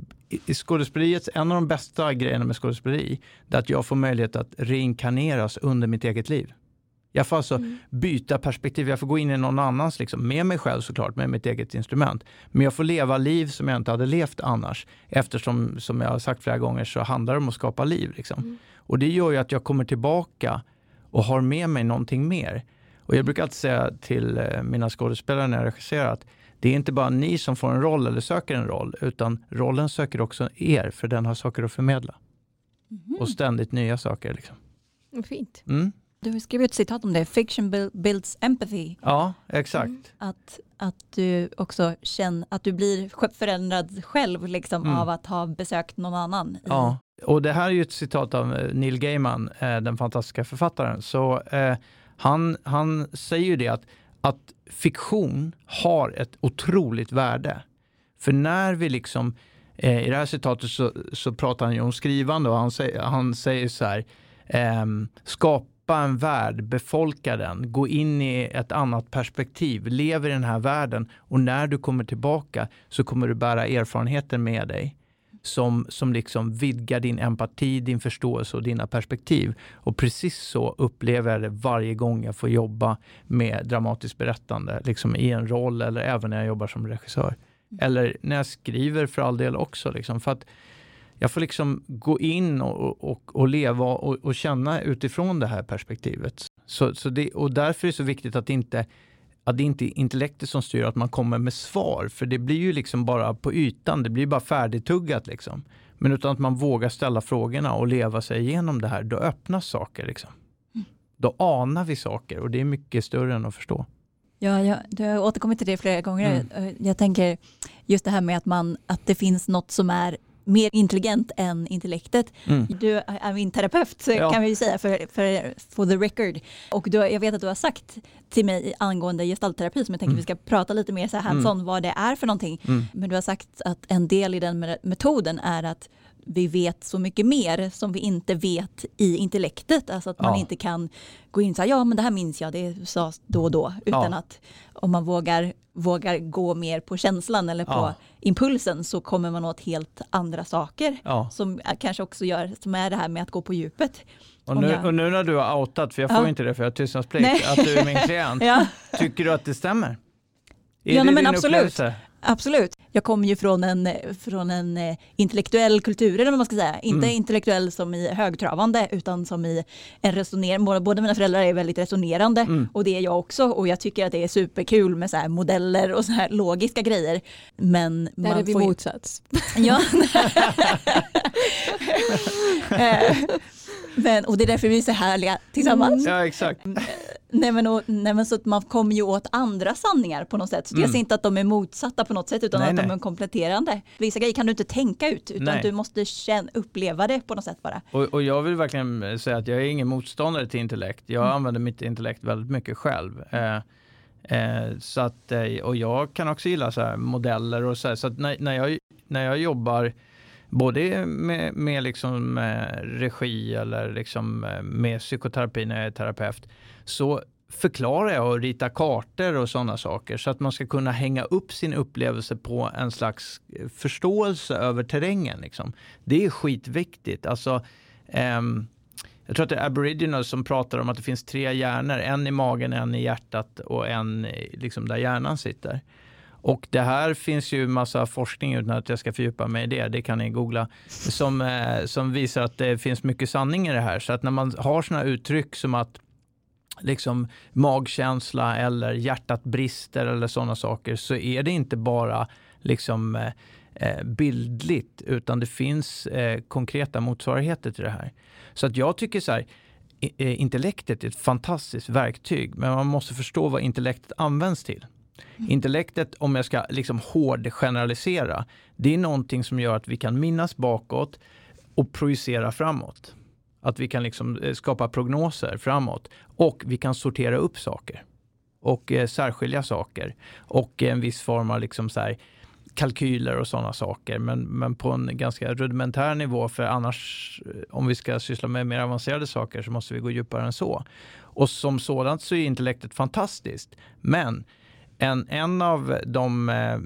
i skådespeleriet, en av de bästa grejerna med skådespeleri, det är att jag får möjlighet att reinkarneras under mitt eget liv. Jag får alltså Mm. byta perspektiv, jag får gå in i någon annans, liksom, med mig själv såklart, med mitt eget instrument. Men jag får leva liv som jag inte hade levt annars. Eftersom, som jag har sagt flera gånger, så handlar det om att skapa liv. Liksom. Mm. Och det gör ju att jag kommer tillbaka och har med mig någonting mer. Och jag brukar alltid säga till eh, mina skådespelare när jag regisserar att det är inte bara ni som får en roll eller söker en roll, utan rollen söker också er, för den har saker att förmedla. Och ständigt nya saker. Liksom. Fint. Mm. Du skrev ett citat om det, fiction buil- builds empathy. Ja, exakt. Mm. Att, att du också känner att du blir förändrad själv liksom, Mm. av att ha besökt någon annan. Ja. Och det här är ju ett citat av eh, Neil Gaiman, eh, den fantastiska författaren. Så eh, han, han säger ju det att, att fiktion har ett otroligt värde. För när vi liksom, eh, i det här citatet så, så pratar han ju om skrivande och han säger, han säger så här, eh, skapa en värld, befolka den, gå in i ett annat perspektiv, lev i den här världen och när du kommer tillbaka så kommer du bära erfarenheter med dig som, som liksom vidgar din empati, din förståelse och dina perspektiv. Och precis så upplever jag det varje gång jag får jobba med dramatiskt berättande, liksom i en roll eller även när jag jobbar som regissör. Eller när jag skriver för all del också. Liksom, för att jag får liksom gå in och, och, och leva och, och känna utifrån det här perspektivet. Så, så det, och därför är det så viktigt att inte att det inte är intellektet som styr att man kommer med svar, för det blir ju liksom bara på ytan, det blir bara färdigtuggat liksom. Men utan att man vågar ställa frågorna och leva sig igenom det här, då öppnas saker. Liksom. Då anar vi saker och det är mycket större än att förstå. Ja, jag, du har återkommit till det flera gånger. Mm. Eh, Jag tänker just det här med att, man, att det finns något som är mer intelligent än intellektet. Mm. Du är min terapeut Ja. kan vi ju säga för, för for the record. Och du, jag vet att du har sagt till mig angående gestaltterapi som jag tänker Mm. vi ska prata lite mer så här hands-on vad det är för någonting. Mm. Men du har sagt att en del i den me- metoden är att vi vet så mycket mer som vi inte vet i intellektet. Alltså att man Ja. inte kan gå in så här, ja men det här minns jag, det sades då och då. Utan Ja. att om man vågar, vågar gå mer på känslan eller på Ja. impulsen så kommer man åt helt andra saker. Som kanske också gör, som är det här med att gå på djupet. Och, nu, jag- och nu när du har outat, för jag Ja. får inte det för jag har tystnadsplikt, att du är min klient, tycker du att det stämmer? Är Ja, det men absolut. upplevelse? Absolut. Jag kommer ju från en, från en eh, intellektuell kultur, eller vad man ska säga. Inte Mm. intellektuell som i högtravande, utan som i en resonerande. Båda mina föräldrar är väldigt resonerande Mm. och det är jag också. Och jag tycker att det är superkul med så här modeller och så här logiska grejer. Men Där är man vi får ju- motsats. Ja. Men, och det är därför vi är så härliga tillsammans. Ja, exakt. Nej men, och, nej men så att man kommer ju åt andra sanningar på något sätt. Så Dels Mm. inte att de är motsatta på något sätt utan Nej, att de nej. är kompletterande. Vissa grejer kan du inte tänka ut utan Nej. du måste känna, uppleva det på något sätt bara. Och, och jag vill verkligen säga att jag är ingen motståndare till intellekt. Jag använder mitt intellekt väldigt mycket själv. Eh, eh, så att, eh, och jag kan också gilla så här modeller och så här. Så att när, när, jag, när jag jobbar både med, med liksom, eh, regi eller liksom, eh, med psykoterapi när jag är terapeut så förklarar jag och ritar kartor och sådana saker så att man ska kunna hänga upp sin upplevelse på en slags eh, förståelse över terrängen. Liksom. Det är skitviktigt. Alltså, ehm, jag tror att det är aboriginals som pratar om att det finns tre hjärnor, en i magen, en i hjärtat och en liksom där hjärnan sitter. Och det här finns ju massa forskning utan att jag ska fördjupa mig i det, det kan ni googla, som, eh, som visar att det finns mycket sanning i det här. Så att när man har sådana uttryck som att liksom magkänsla eller hjärtat brister eller sådana saker så är det inte bara liksom eh, eh, bildligt utan det finns konkreta motsvarigheter till det här. Så att jag tycker så här, intellektet är ett fantastiskt verktyg men man måste förstå vad intellektet används till. Intellektet, om jag ska liksom hårdgeneralisera. det är någonting som gör att vi kan minnas bakåt och projicera framåt. Att vi kan liksom eh, skapa prognoser framåt och vi kan sortera upp saker och eh, särskilja saker och en viss form av liksom så här, kalkyler och sådana saker men, men på en ganska rudimentär nivå för annars eh, om vi ska syssla med mer avancerade saker så måste vi gå djupare än så. Och som sådant så är intellektet fantastiskt men en, en av de, eh,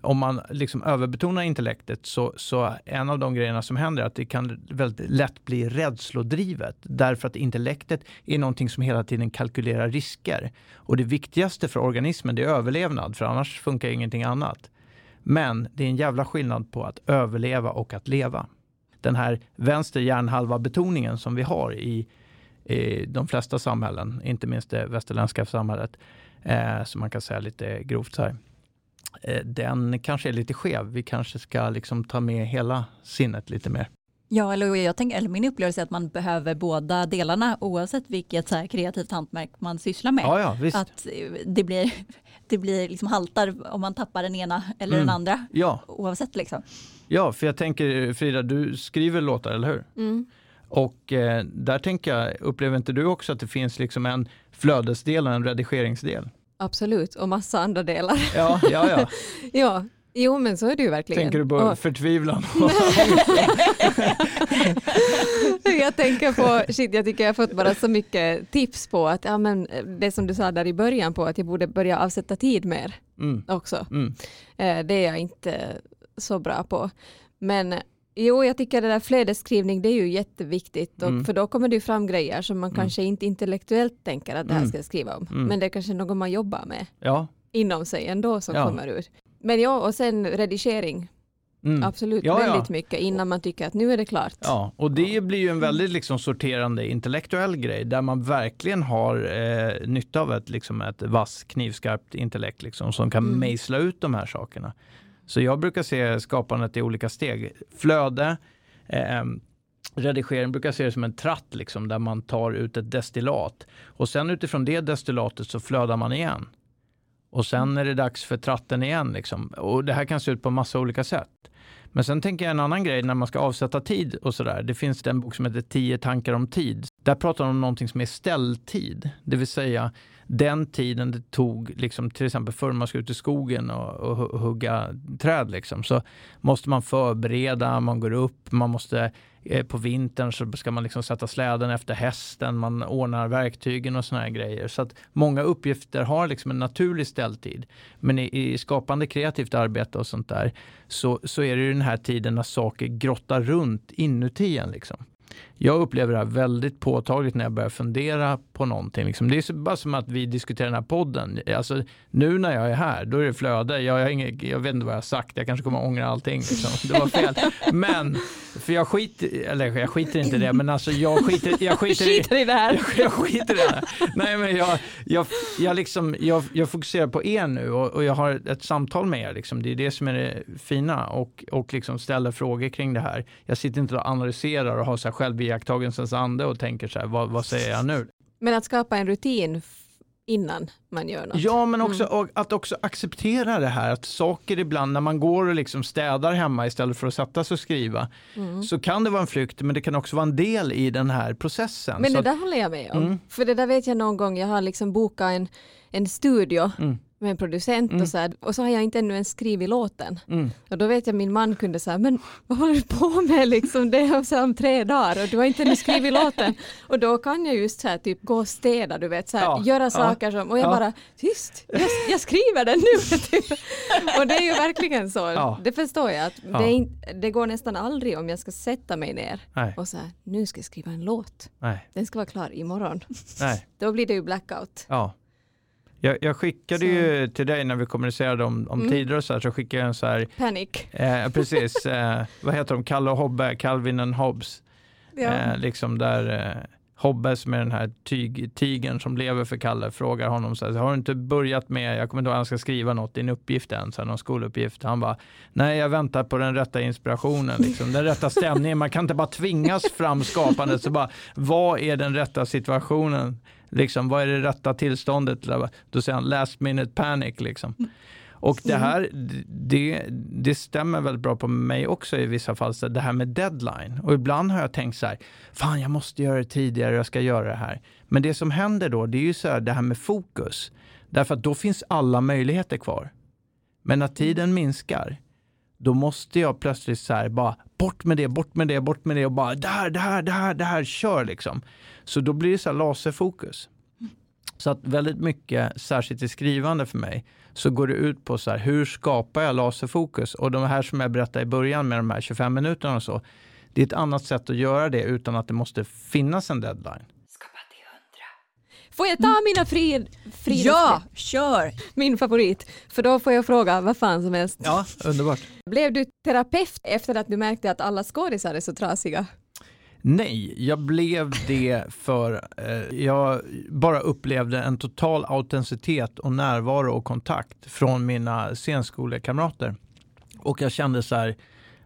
om man liksom överbetonar intellektet så, så en av de grejerna som händer är att det kan väldigt lätt bli rädslodrivet därför att intellektet är någonting som hela tiden kalkylerar risker. Och det viktigaste för organismen det är överlevnad för annars funkar ingenting annat. Men det är en jävla skillnad på att överleva och att leva. Den här vänster hjärnhalva betoningen som vi har i, i de flesta samhällen, inte minst det västerländska samhället, eh, som man kan säga lite grovt så här. Eh, den kanske är lite skev. Vi kanske ska liksom ta med hela sinnet lite mer. Ja, eller, jag tänker, eller min upplevelse är att man behöver båda delarna oavsett vilket så här kreativt hantverk man sysslar med. Ja, ja, visst. Att eh, det blir, det blir liksom haltar om man tappar den ena eller Mm. den andra Ja, oavsett liksom. ja, för jag tänker Frida, du skriver låtar, eller hur? Mm. Och eh, där tänker jag, upplever inte du också att det finns liksom en flödesdel och en redigeringsdel? Absolut, och massa andra delar. Ja, ja, ja. ja, jo men så är det ju verkligen. Tänker du på Och förtvivlan? jag tänker på, shit jag tycker jag har fått bara så mycket tips på att, ja men det som du sa där i början på att jag borde börja avsätta tid mer Mm, också. mm, Eh, Det är jag inte så bra på. Men jo, jag tycker det där flödesskrivning det är ju jätteviktigt och Mm. för då kommer det ju fram grejer som man Mm. kanske inte intellektuellt tänker att det här Mm. ska jag skriva om. Mm. Men det är kanske något man jobbar med ja. inom sig ändå som Ja. kommer ut. Men ja, och sen redigering, Mm. absolut Ja, ja. väldigt mycket innan man tycker att nu är det klart. Ja, och det blir ju en väldigt liksom sorterande intellektuell grej där man verkligen har eh, nytta av ett, liksom ett vass knivskarpt intellekt liksom, som kan Mm. mejsla ut de här sakerna. Så jag brukar se skapandet i olika steg. Flöde, eh, redigering brukar se det som en tratt liksom, där man tar ut ett destillat och sen utifrån det destillatet så flödar man igen. Och sen är det dags för tratten igen. Liksom. Och det här kan se ut på massa olika sätt. Men sen tänker jag en annan grej när man ska avsätta tid och sådär. Det finns en bok som heter 10 tankar om tid. Där pratar de om någonting som är ställtid. Det vill säga den tiden det tog, liksom, till exempel förr man ska ut i skogen och, och hugga träd. Liksom, så måste man förbereda, man går upp, man måste eh, på vintern så ska man liksom sätta släden efter hästen, man ordnar verktygen och såna här grejer. Så att många uppgifter har liksom en naturlig ställtid. Men i, i skapande kreativt arbete och sånt där så, så är det ju den här tiden när saker grottar runt inuti en. Liksom. Jag upplever det här väldigt påtagligt när jag börjar fundera på någonting. Liksom. Det är så, bara som att vi diskuterar den här podden. Alltså, nu när jag är här, då är det flöde. Jag, har inget, jag vet inte vad jag har sagt, jag kanske kommer att ångra allting. Liksom. Det var fel. Men, för jag skiter, eller jag skiter inte i det, men alltså jag skiter, jag skiter i... Skiter i det här. Jag, jag skiter i det. här. Nej, men jag, jag, jag, liksom, jag, jag fokuserar på er nu och, och jag har ett samtal med er. Liksom. Det är det som är det fina och, och liksom ställer frågor kring det här. Jag sitter inte och analyserar och har så här själviakttagelsens ande och tänker så här, vad, vad säger jag nu? Men att skapa en rutin innan man gör något. Ja, men också Mm. att också acceptera det här att saker ibland när man går och liksom städar hemma istället för att sätta sig och skriva Mm. så kan det vara en flykt men det kan också vara en del i den här processen. Men det att- där håller jag med om. Mm. För det där vet jag någon gång, jag har liksom bokat en, en studio Mm. Med en producent Mm. och så här, och så har jag inte ännu ens skrivit låten. mm. Och då vet jag min man kunde säga, men vad håller du på med liksom, det är så om tre dagar och du har inte ännu skrivit låten. Och då kan jag just så här, typ gå och städa, du vet, så här, Ja, göra ja, saker som, och jag ja. bara, tyst, jag, jag skriver den nu. typ. och det är ju verkligen så, det förstår jag, att det, inte, det går nästan aldrig om jag ska sätta mig ner Nej, och så här, nu ska jag skriva en låt, nej, den ska vara klar imorgon. nej. Då blir det ju blackout. Ja. Jag, jag skickade Så. ju till dig när vi kommunicerade om, om Mm. tider och så här, så skickade jag en så här, Panic. eh, precis, eh, vad heter de, Kalle och Hobbe, Calvin and Hobbes. Ja. Eh, liksom där eh, Hobbe som är den här tyg, tigern som lever för Kalle frågar honom så här, har du inte börjat med, jag kommer inte ihåg, han ska skriva något, din uppgift än, så här, någon skoluppgift. Han bara, nej jag väntar på den rätta inspirationen, liksom, den rätta stämningen. Man kan inte bara tvingas fram skapandet, så bara, vad är den rätta situationen? Liksom, vad är det rätta tillståndet? Då säger han last minute panic. Liksom. Och det här, det, det stämmer väldigt bra på mig också i vissa fall, så det här med deadline. Och ibland har jag tänkt så här, fan jag måste göra det tidigare, jag ska göra det här. Men det som händer då, det är ju så här, det här med fokus. Därför att då finns alla möjligheter kvar. Men när tiden minskar, då måste jag plötsligt så här bara bort med det, bort med det, bort med det och bara det här, det här, det här, det här, kör liksom. Så då blir det så här laserfokus. Så att väldigt mycket, särskilt i skrivande för mig, så går det ut på så här, hur skapar jag laserfokus? Och de här som jag berättade i början med de här 25 minuterna och så, det är ett annat sätt att göra det utan att det måste finnas en deadline. Får jag ta mina fri, fri Ja, kör! min favorit? För då får jag fråga vad fan som helst. Ja, underbart. Blev du terapeut efter att du märkte att alla skådisar är så trasiga? Nej, jag blev det för eh, jag bara upplevde en total autenticitet och närvaro och kontakt från mina scenskolekamrater. Och jag kände så här,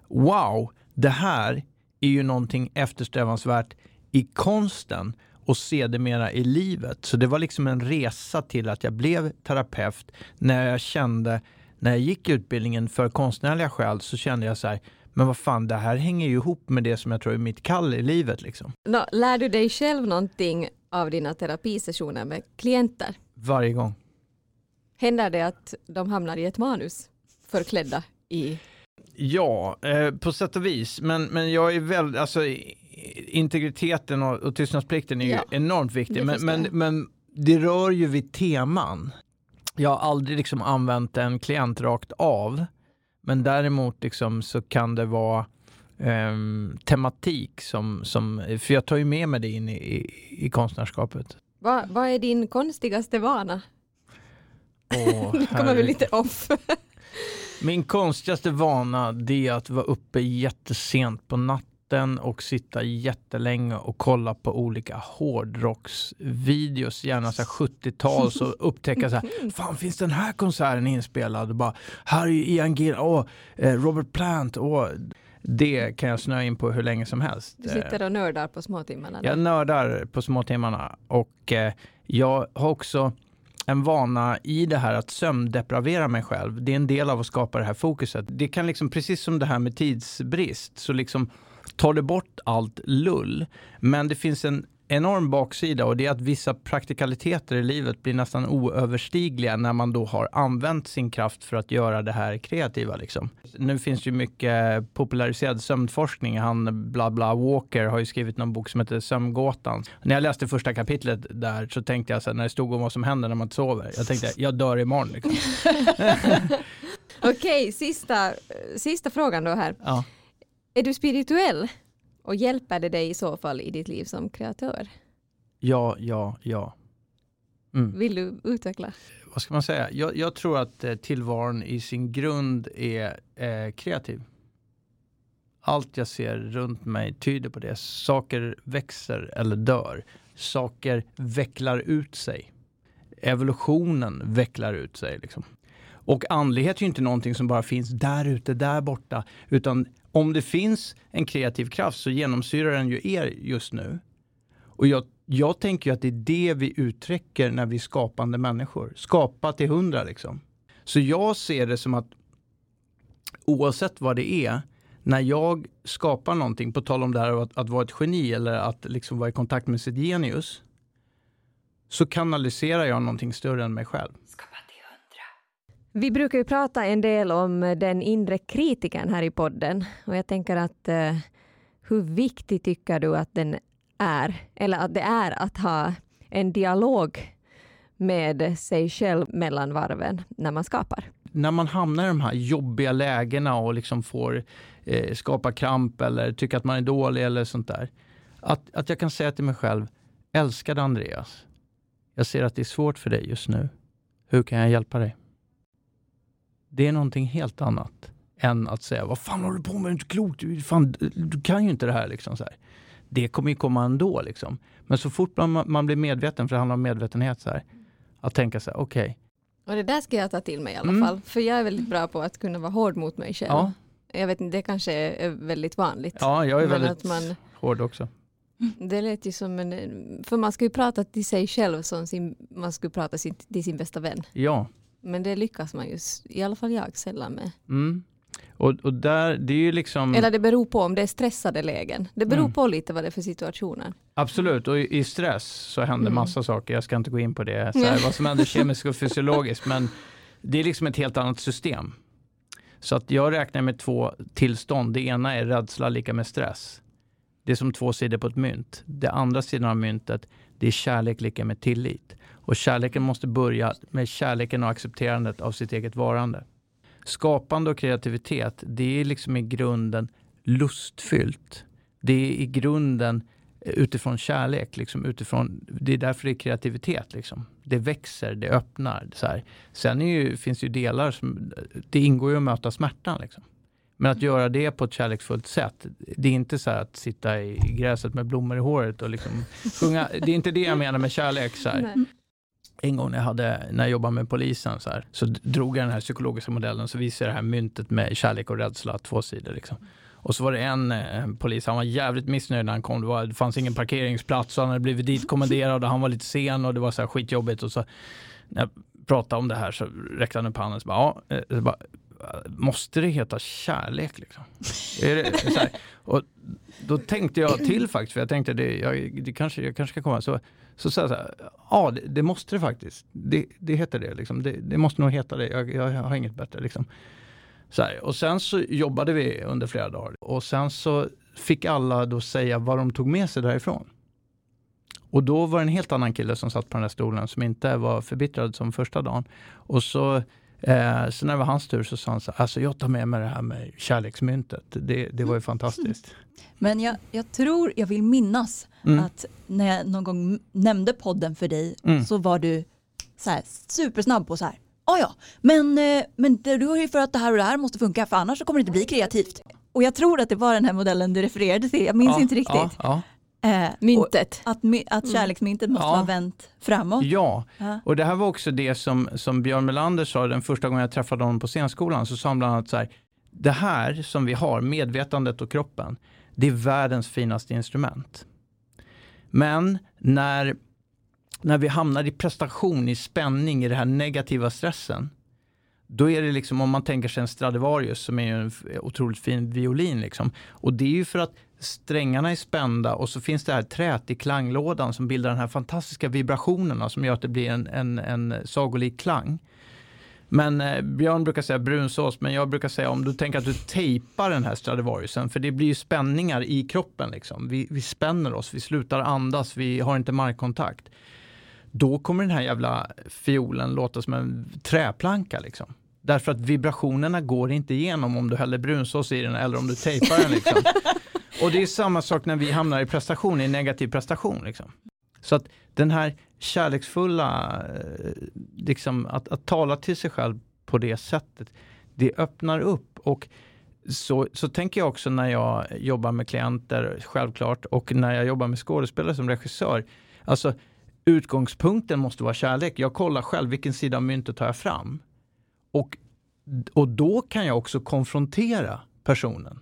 wow, det här är ju någonting eftersträvansvärt i konsten och sedermera i livet. Så det var liksom en resa till att jag blev terapeut när jag kände, när jag gick utbildningen för konstnärliga skäl så kände jag så här, men vad fan, det här hänger ju ihop med det som jag tror är mitt kall i livet. Liksom. Nå, lär du dig själv någonting av dina terapisessioner med klienter? Varje gång. Händer det att de hamnar i ett manus förklädda i... Ja, eh, på sätt och vis. Men, men jag är väldigt, alltså integriteten och, och tystnadsplikten är ju Ja, enormt viktig. Men, men, men det rör ju vid teman. Jag har aldrig liksom använt en klient rakt av. Men däremot liksom så kan det vara ehm, tematik som, som, för jag tar ju med mig det in i, i, i konstnärskapet. Vad, vad är din konstigaste vana? Åh, Nu kommer vi lite off. Min konstigaste vana det är att vara uppe jättesent på natten och sitta jättelänge och kolla på olika hårdrocksvideos, gärna så här 70-tals och upptäcka så här, fan finns den här konserten inspelad? Och bara, här är ju Ian Gill, åh, eh, Robert Plant, åh. Det kan jag snöa in på hur länge som helst. Du sitter och nördar på småtimmarna. Jag nördar på småtimmarna och eh, jag har också en vana i det här att sömndepravera mig själv. Det är en del av att skapa det här fokuset. Det kan liksom, precis som det här med tidsbrist, så liksom tar det bort allt lull. Men det finns en enorm baksida och det är att vissa praktikaliteter i livet blir nästan oöverstigliga när man då har använt sin kraft för att göra det här kreativa. Liksom. Nu finns ju mycket populariserad sömnforskning. Han bla bla Walker har ju skrivit någon bok som heter Sömngåtan. När jag läste första kapitlet där så tänkte jag så här, när det stod om vad som händer när man inte sover. Jag tänkte jag dör imorgon. Liksom. Okej, sista, sista frågan då här. Ja. Är du spirituell? Och hjälper det dig i så fall i ditt liv som kreatör? ja, ja, ja. Mm. Vill du utveckla? vad ska man säga? Jag, jag tror att eh, tillvaron i sin grund är eh, kreativ. Allt jag ser runt mig tyder på det. Saker växer eller dör. Saker vecklar ut sig. Evolutionen vecklar ut sig. Liksom. Och andlighet är ju inte någonting som bara finns där ute, där borta. Utan om det finns en kreativ kraft så genomsyrar den ju er just nu. Och jag jag tänker ju att det är det vi uttrycker när vi är skapande människor. Skapa till hundra liksom. Så jag ser det som att oavsett vad det är, när jag skapar någonting, på tal om det här att, att vara ett geni eller att liksom vara i kontakt med sitt genius, så kanaliserar jag någonting större än mig själv. Vi brukar ju prata en del om eh, den inre kritikern här i podden och jag tänker att eh, hur viktig tycker du att den är, eller att det är att ha en dialog med sig själv mellan varven när man skapar? När man hamnar i de här jobbiga lägena och liksom får eh, skapa kramp eller tycka att man är dålig eller sånt där. Att, att jag kan säga till mig själv, älskade Andreas, jag ser att det är svårt för dig just nu. Hur kan jag hjälpa dig? Det är någonting helt annat än att säga, vad fan håller du på med? Det är inte klokt. Du, fan, du kan ju inte det här. Liksom, så här. Det kommer ju komma ändå. Liksom. Men så fort man, man blir medveten, för det handlar om medvetenhet, så här, att tänka så här, okej. Okay. Och det där ska jag ta till mig i alla Mm. fall. För jag är väldigt bra på att kunna vara hård mot mig själv. Ja, Jag vet inte, det kanske är väldigt vanligt. ja, jag är väldigt att man, hård också. det lät ju som en, för man ska ju prata till sig själv som sin, man skulle prata sin, till sin bästa vän. Ja. Men det lyckas man ju, i alla fall jag, sällan med. Mm. Och, och där, det är ju liksom... Eller det beror på om det är stressade lägen. Det beror Mm. på lite vad det är för situationer. Absolut, och i, i stress så händer Mm. massa saker. Jag ska inte gå in på det, så här, vad som händer kemiskt och fysiologiskt, men det är liksom ett helt annat system. Så att jag räknar med två tillstånd. Det ena är rädsla lika med stress. Det är som två sidor på ett mynt. Det andra sidan av myntet, det är kärlek lika med tillit. Och kärleken måste börja med kärleken och accepterandet av sitt eget varande. Skapande och kreativitet, det är liksom i grunden lustfyllt. Det är i grunden eh, utifrån kärlek. Liksom, utifrån, det är därför det är kreativitet. Liksom. Det växer, det öppnar. Så här. Sen är ju, finns det ju delar som, det ingår ju att möta smärtan. Liksom. Men att göra det på ett kärleksfullt sätt, det är inte så här att sitta i gräset med blommor i håret och liksom sjunga. Det är inte det jag menar med kärlek. Så. En gång när jag, hade, när jag jobbade med polisen så, här, så drog jag den här psykologiska modellen så visade jag det här myntet med kärlek och rädsla, två sidor. Liksom. Och så var det en eh, polis, han var jävligt missnöjd när han kom. Det, var, det fanns ingen parkeringsplats och han hade blivit ditkommenderad och han var lite sen och det var så här skitjobbigt. Och så, när jag pratade om det här så räckte han upp handen och så bara, ja, eh, så bara måste det heta kärlek? Liksom? Är det, så här, och då tänkte jag till faktiskt, för jag tänkte det, jag, det kanske, jag kanske ska komma. Så, så sa jag så här, ja det, det måste det faktiskt. Det, det heter det, liksom. det, det måste nog heta det. Jag, jag har inget bättre. Liksom. Så här, och sen så jobbade vi under flera dagar och sen så fick alla då säga vad de tog med sig därifrån. Och då var det en helt annan kille som satt på den där stolen som inte var förbittrad som första dagen. Och så, eh, så när det var hans tur så sa han så alltså jag tar med mig det här med kärleksmyntet. Det, det var ju fantastiskt. Men jag, jag tror, jag vill minnas Mm. att när jag någon gång nämnde podden för dig Mm. så var du så här supersnabb på så här. Ja, ja, men, eh, men det är ju för att det här och det här måste funka för annars så kommer det inte bli kreativt. Och jag tror att det var den här modellen du refererade till, jag minns Ja, inte riktigt. Ja, ja. Eh, och Myntet. att, att kärleksmyntet måste Ja. vara vänt framåt. ja, Ja. och det här var också det som, som Björn Melander sa den första gången jag träffade honom på scenskolan. Så sa han bland annat så här, det här som vi har, medvetandet och kroppen, det är världens finaste instrument. Men när, när vi hamnar i prestation, i spänning, i den här negativa stressen, då är det liksom om man tänker sig en Stradivarius som är en otroligt fin violin. Liksom. Och det är ju för att strängarna är spända och så finns det här trät i klanglådan som bildar den här fantastiska vibrationerna som gör att det blir en, en, en sagolik klang. Men eh, Björn brukar säga brunsås, men jag brukar säga om du tänker att du tejpar den här Stradivariusen, för det blir ju spänningar i kroppen. Liksom. Vi, vi spänner oss, vi slutar andas, vi har inte markkontakt. Då kommer den här jävla fiolen låta som en träplanka. Liksom. Därför att vibrationerna går inte igenom om du häller brunsås i den eller om du tejpar den. Liksom. Och det är samma sak när vi hamnar i prestation, i negativ prestation. Liksom. Så att den här kärleksfulla, eh, liksom, att, att tala till sig själv på det sättet, det öppnar upp. Och så, så tänker jag också när jag jobbar med klienter, självklart, och när jag jobbar med skådespelare som regissör. Alltså utgångspunkten måste vara kärlek. Jag kollar själv vilken sida av myntet tar jag fram. Och, och då kan jag också konfrontera personen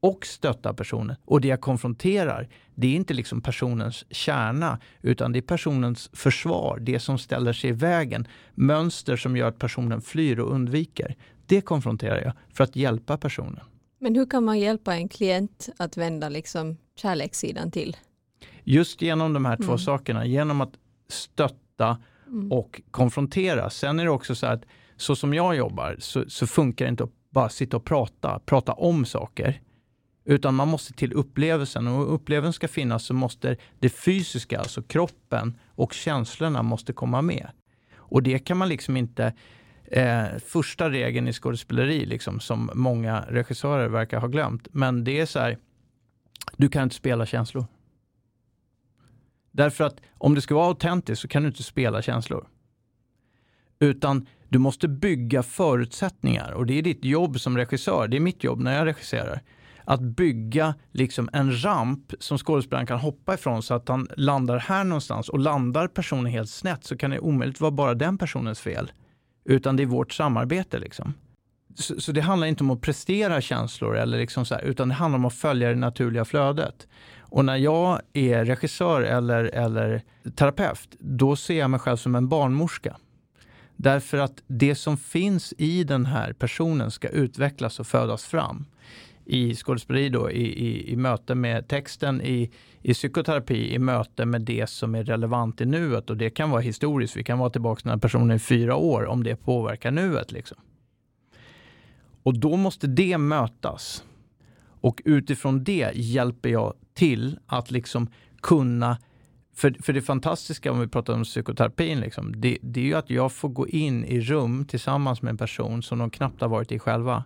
och stötta personen. Och det jag konfronterar, det är inte liksom personens kärna, utan det är personens försvar, det som ställer sig i vägen, mönster som gör att personen flyr och undviker. Det konfronterar jag för att hjälpa personen. Men hur kan man hjälpa en klient att vända liksom kärlekssidan till? Just genom de här två Mm. sakerna, genom att stötta Mm. och konfrontera. Sen är det också så att så som jag jobbar så, så funkar det inte att bara sitta och prata, prata om saker. Utan man måste till upplevelsen och upplevelsen ska finnas så måste det fysiska, alltså kroppen och känslorna måste komma med. Och det kan man liksom inte Eh, första regeln i skådespeleri, liksom, som många regissörer verkar ha glömt. Men det är så här, du kan inte spela känslor. Därför att om det ska vara autentiskt så kan du inte spela känslor. Utan du måste bygga förutsättningar och det är ditt jobb som regissör, det är mitt jobb när jag regisserar. Att bygga liksom en ramp som skådespelaren kan hoppa ifrån så att han landar här någonstans och landar personen helt snett så kan det omöjligt vara bara den personens fel. Utan det är vårt samarbete. Liksom. Så, så det handlar inte om att prestera känslor eller liksom så här, utan det handlar om att följa det naturliga flödet. Och när jag är regissör eller, eller terapeut, då ser jag mig själv som en barnmorska. Därför att det som finns i den här personen ska utvecklas och födas fram. I skådespeleri då, i, i, i möte med texten, i, i psykoterapi, i möte med det som är relevant i nuet. Och det kan vara historiskt, vi kan vara tillbaka när personen i fyra år, om det påverkar nuet. Liksom. Och då måste det mötas. Och utifrån det hjälper jag till att liksom kunna för, för det fantastiska om vi pratar om psykoterapin, liksom, det, det är ju att jag får gå in i rum tillsammans med en person som de knappt har varit i själva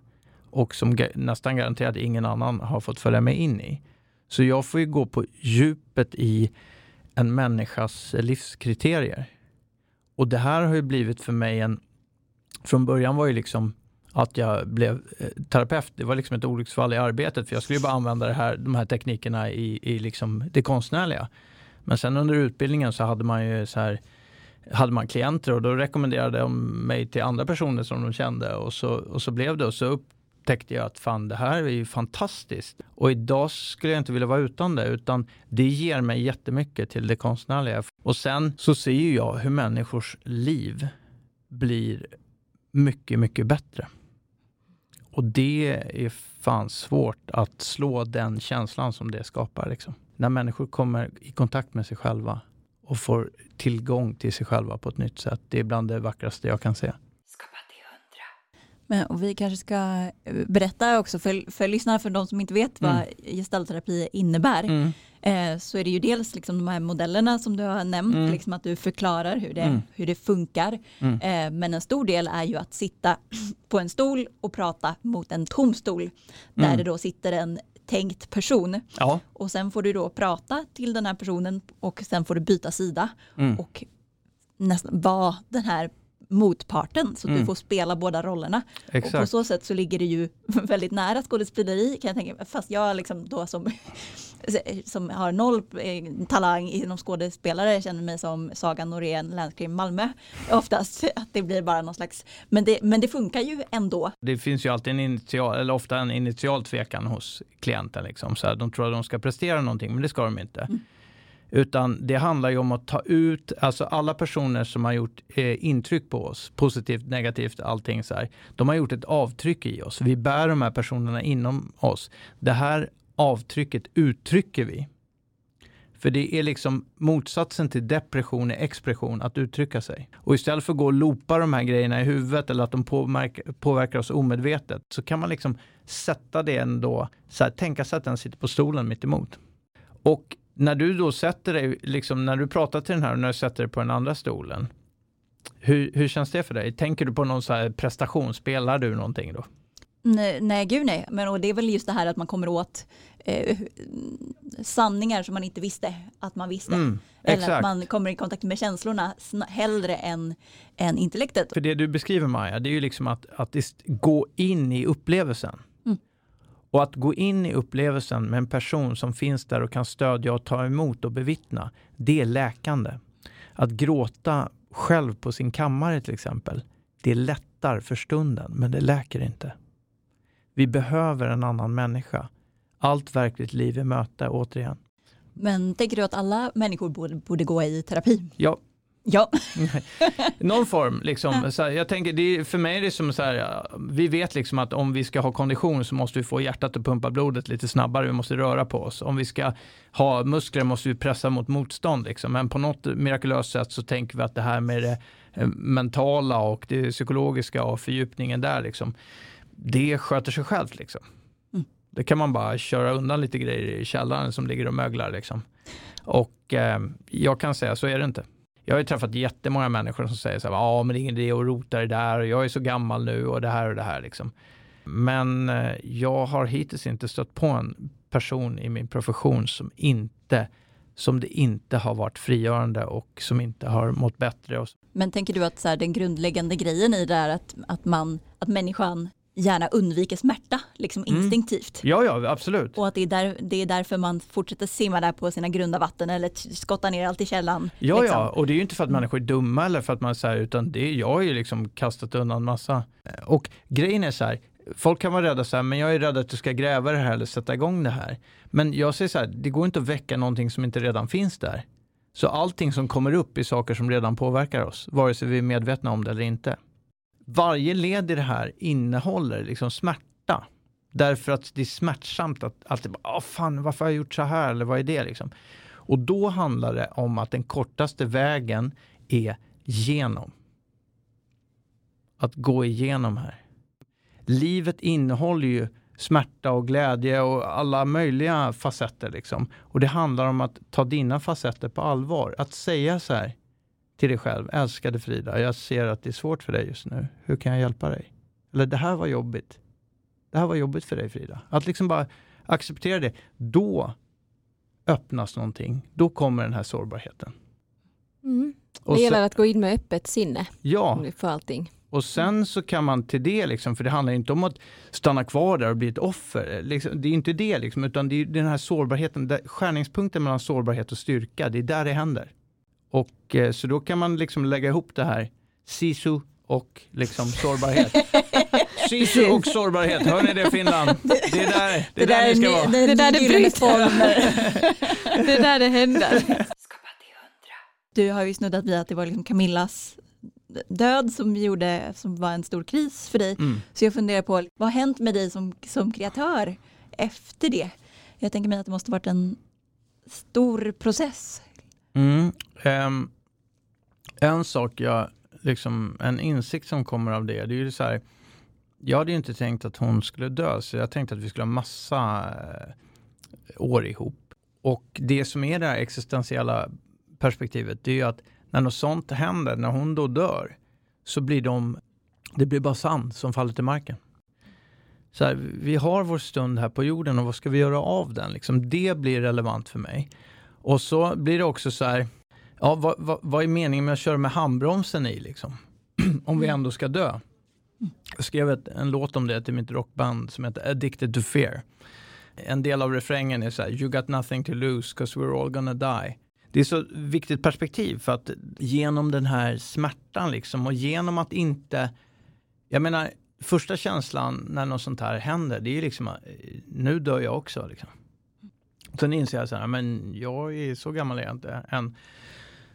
och som nästan garanterat ingen annan har fått följa med in i. Så jag får ju gå på djupet i en människas livskriterier. Och det här har ju blivit för mig en... Från början var ju liksom att jag blev eh, terapeut, det var liksom ett olycksfall i arbetet för jag skulle ju bara använda det här, de här teknikerna i, i liksom det konstnärliga. Men sen under utbildningen så hade man ju så här hade man klienter och då rekommenderade de mig till andra personer som de kände och så, och så blev det och så upptäckte jag att fan det här är ju fantastiskt. Och idag skulle jag inte vilja vara utan det utan det ger mig jättemycket till det konstnärliga. Och sen så ser ju jag hur människors liv blir mycket, mycket bättre. Och det är fan svårt att slå den känslan som det skapar. Liksom. När människor kommer i kontakt med sig själva och får tillgång till sig själva på ett nytt sätt. Det är bland det vackraste jag kan se. Men, och vi kanske ska eh, berätta också för, för lyssnarna, för de som inte vet vad Mm. gestaltterapi innebär, eh, så är det ju dels liksom de här modellerna som du har nämnt, Mm. liksom att du förklarar hur det, Mm. hur det funkar. Mm. Eh, men en stor del är ju att sitta på en stol och prata mot en tom stol, där Mm. det då sitter en tänkt person. Ja. Och sen får du då prata till den här personen och sen får du byta sida Mm. och nästan vara den här motparten så att du Mm. får spela båda rollerna. Och på Exakt. så sätt så ligger det ju väldigt nära skådespeleri kan jag tänka. Fast jag liksom då som, som har noll eh, talang inom skådespelare känner mig som Saga Norén, länskrim Malmö. Oftast att det blir bara någon slags, men det, men det funkar ju ändå. Det finns ju alltid en initial, eller ofta en initial tvekan hos klienten. Liksom. Så här, de tror att de ska prestera någonting, men det ska de inte. Mm. Utan det handlar ju om att ta ut, alltså alla personer som har gjort eh, intryck på oss, positivt, negativt, allting så här. De har gjort ett avtryck i oss. Vi bär de här personerna inom oss. Det här avtrycket uttrycker vi. För det är liksom motsatsen till depression är expression, att uttrycka sig. Och istället för att gå och loopa de här grejerna i huvudet eller att de påverkar, påverkar oss omedvetet så kan man liksom sätta det ändå, så här, tänka sig att den sitter på stolen mitt emot. Och när du då sätter dig, liksom, när du pratar till den här och när du sätter dig på den andra stolen, hur, hur känns det för dig? Tänker du på någon så här prestation? Spelar du någonting då? Nej, nej gud nej. Men och det är väl just det här att man kommer åt eh, sanningar som man inte visste att man visste. Mm, Eller att man kommer i kontakt med känslorna hellre än, än intellektet. För det du beskriver Maja, det är ju liksom att, att gå in i upplevelsen. Och att gå in i upplevelsen med en person som finns där och kan stödja och ta emot och bevittna, det är läkande. Att gråta själv på sin kammare till exempel, det lättar för stunden, men det läker inte. Vi behöver en annan människa Allt verkligt liv i möte, återigen. Men tänker du att alla människor borde, borde gå i terapi? Ja, Ja, någon form. Liksom. Så här, jag tänker, det är, för mig är det som så här, vi vet liksom att om vi ska ha kondition så måste vi få hjärtat att pumpa blodet lite snabbare, vi måste röra på oss. Om vi ska ha muskler måste vi pressa mot motstånd. Liksom. Men på något mirakulöst sätt så tänker vi att det här med det eh, mentala och det psykologiska och fördjupningen där, liksom, det sköter sig självt. Liksom. Mm. Det kan man bara köra undan lite grejer i källaren som ligger och möglar. Liksom. Och eh, jag kan säga, så är det inte. Jag har ju träffat jättemånga människor som säger så här, ja men det är ingen idé att rota i det där och jag är så gammal nu och det här och det här liksom. Men eh, jag har hittills inte stött på en person i min profession som inte som det inte har varit frigörande och som inte har mått bättre. Men tänker du att så här, den grundläggande grejen i det är att, att, man, att människan gärna undviker smärta, liksom Mm. instinktivt? Ja, ja, absolut. Och att det är, där, det är därför man fortsätter simma där på sina grunda vatten eller skotta ner allt i källan. Ja, liksom. ja, och det är ju inte för att människor är dumma eller för att man säger utan det är, jag har ju liksom kastat undan massa. Och grejen är så här, folk kan vara rädda så här, men jag är rädd att du ska gräva det här eller sätta igång det här. Men jag säger så här, det går inte att väcka någonting som inte redan finns där. Så allting som kommer upp är saker som redan påverkar oss, vare sig vi är medvetna om det eller inte. Varje led i det här innehåller liksom smärta. Därför att det är smärtsamt att alltid bara, oh, fan, varför har jag gjort så här? Eller vad är det liksom? Och då handlar det om att den kortaste vägen är genom. Att gå igenom här. Livet innehåller ju smärta och glädje och alla möjliga facetter. Liksom. Och det handlar om att ta dina facetter på allvar. Att säga så här till dig själv, älskade Frida, jag ser att det är svårt för dig just nu. Hur kan jag hjälpa dig? Eller det här var jobbigt. Det här var jobbigt för dig Frida. Att liksom bara acceptera det. Då öppnas någonting. Då kommer den här sårbarheten. Mm. Och Det gäller sen, att gå in med öppet sinne ja, för allting. och sen så kan man till det, liksom, för det handlar inte om att stanna kvar där och bli ett offer. Liksom, det är inte det, liksom, utan det är den här sårbarheten, där, skärningspunkten mellan sårbarhet och styrka, det är där det händer. Och eh, så då kan man liksom lägga ihop det här, sisu och liksom sårbarhet. sisu och sårbarhet, hör ni det Finland? Det är där, det är där ni ska vara. det, Det är där det bryter. Det är där det händer. Du har ju snuddat vid att det var liksom Camillas död som, gjorde, som var en stor kris för dig. Mm. Så jag funderar på, vad har hänt med dig som, som kreatör efter det? Jag tänker mig att det måste varit en stor process. Mm. Um, en sak jag, liksom, en insikt som kommer av det, det är ju så här, jag hade ju inte tänkt att hon skulle dö, så jag tänkte att vi skulle ha massa eh, år ihop. Och det som är det här existentiella perspektivet, det är ju att när något sånt händer, när hon då dör, så blir de, det blir bara sand som faller till marken. Så här, vi har vår stund här på jorden och vad ska vi göra av den? Liksom, det blir relevant för mig. Och så blir det också så här, ja, vad, vad, vad är meningen med att köra med handbromsen i liksom? om vi ändå ska dö. Jag skrev ett, en låt om det till mitt rockband som heter Addicted to Fear. En del av refrängen är så här, you got nothing to lose cause we're all gonna die. Det är så viktigt perspektiv för att genom den här smärtan liksom och genom att inte, jag menar första känslan när något sånt här händer det är ju liksom, eh, nu dör jag också. Liksom. Sen inser jag så här, men jag är så gammal är jag inte än.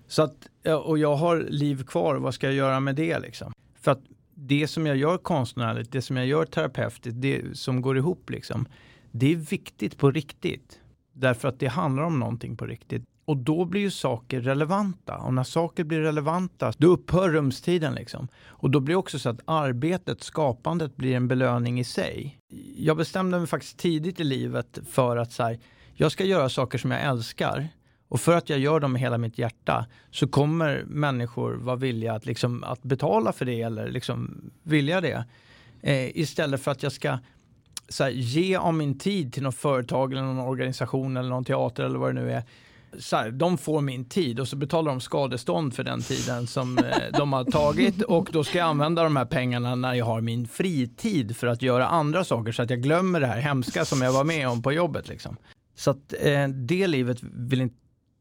Så att, och jag har liv kvar, vad ska jag göra med det liksom? För att det som jag gör konstnärligt, det som jag gör terapeutiskt, det som går ihop liksom, det är viktigt på riktigt. Därför att det handlar om någonting på riktigt. Och då blir ju saker relevanta. Och när saker blir relevanta, då upphör rumstiden liksom. Och då blir också så att arbetet, skapandet blir en belöning i sig. Jag bestämde mig faktiskt tidigt i livet för att så här, jag ska göra saker som jag älskar. Och för att jag gör dem med hela mitt hjärta så kommer människor vara villiga att, liksom, att betala för det eller liksom vilja det. Eh, istället för att jag ska så här, ge av min tid till något företag eller någon organisation eller någon teater eller vad det nu är. Så här, de får min tid och så betalar de skadestånd för den tiden som eh, de har tagit och då ska jag använda de här pengarna när jag har min fritid för att göra andra saker så att jag glömmer det här hemska som jag var med om på jobbet. Liksom. Så att eh, det livet vill inte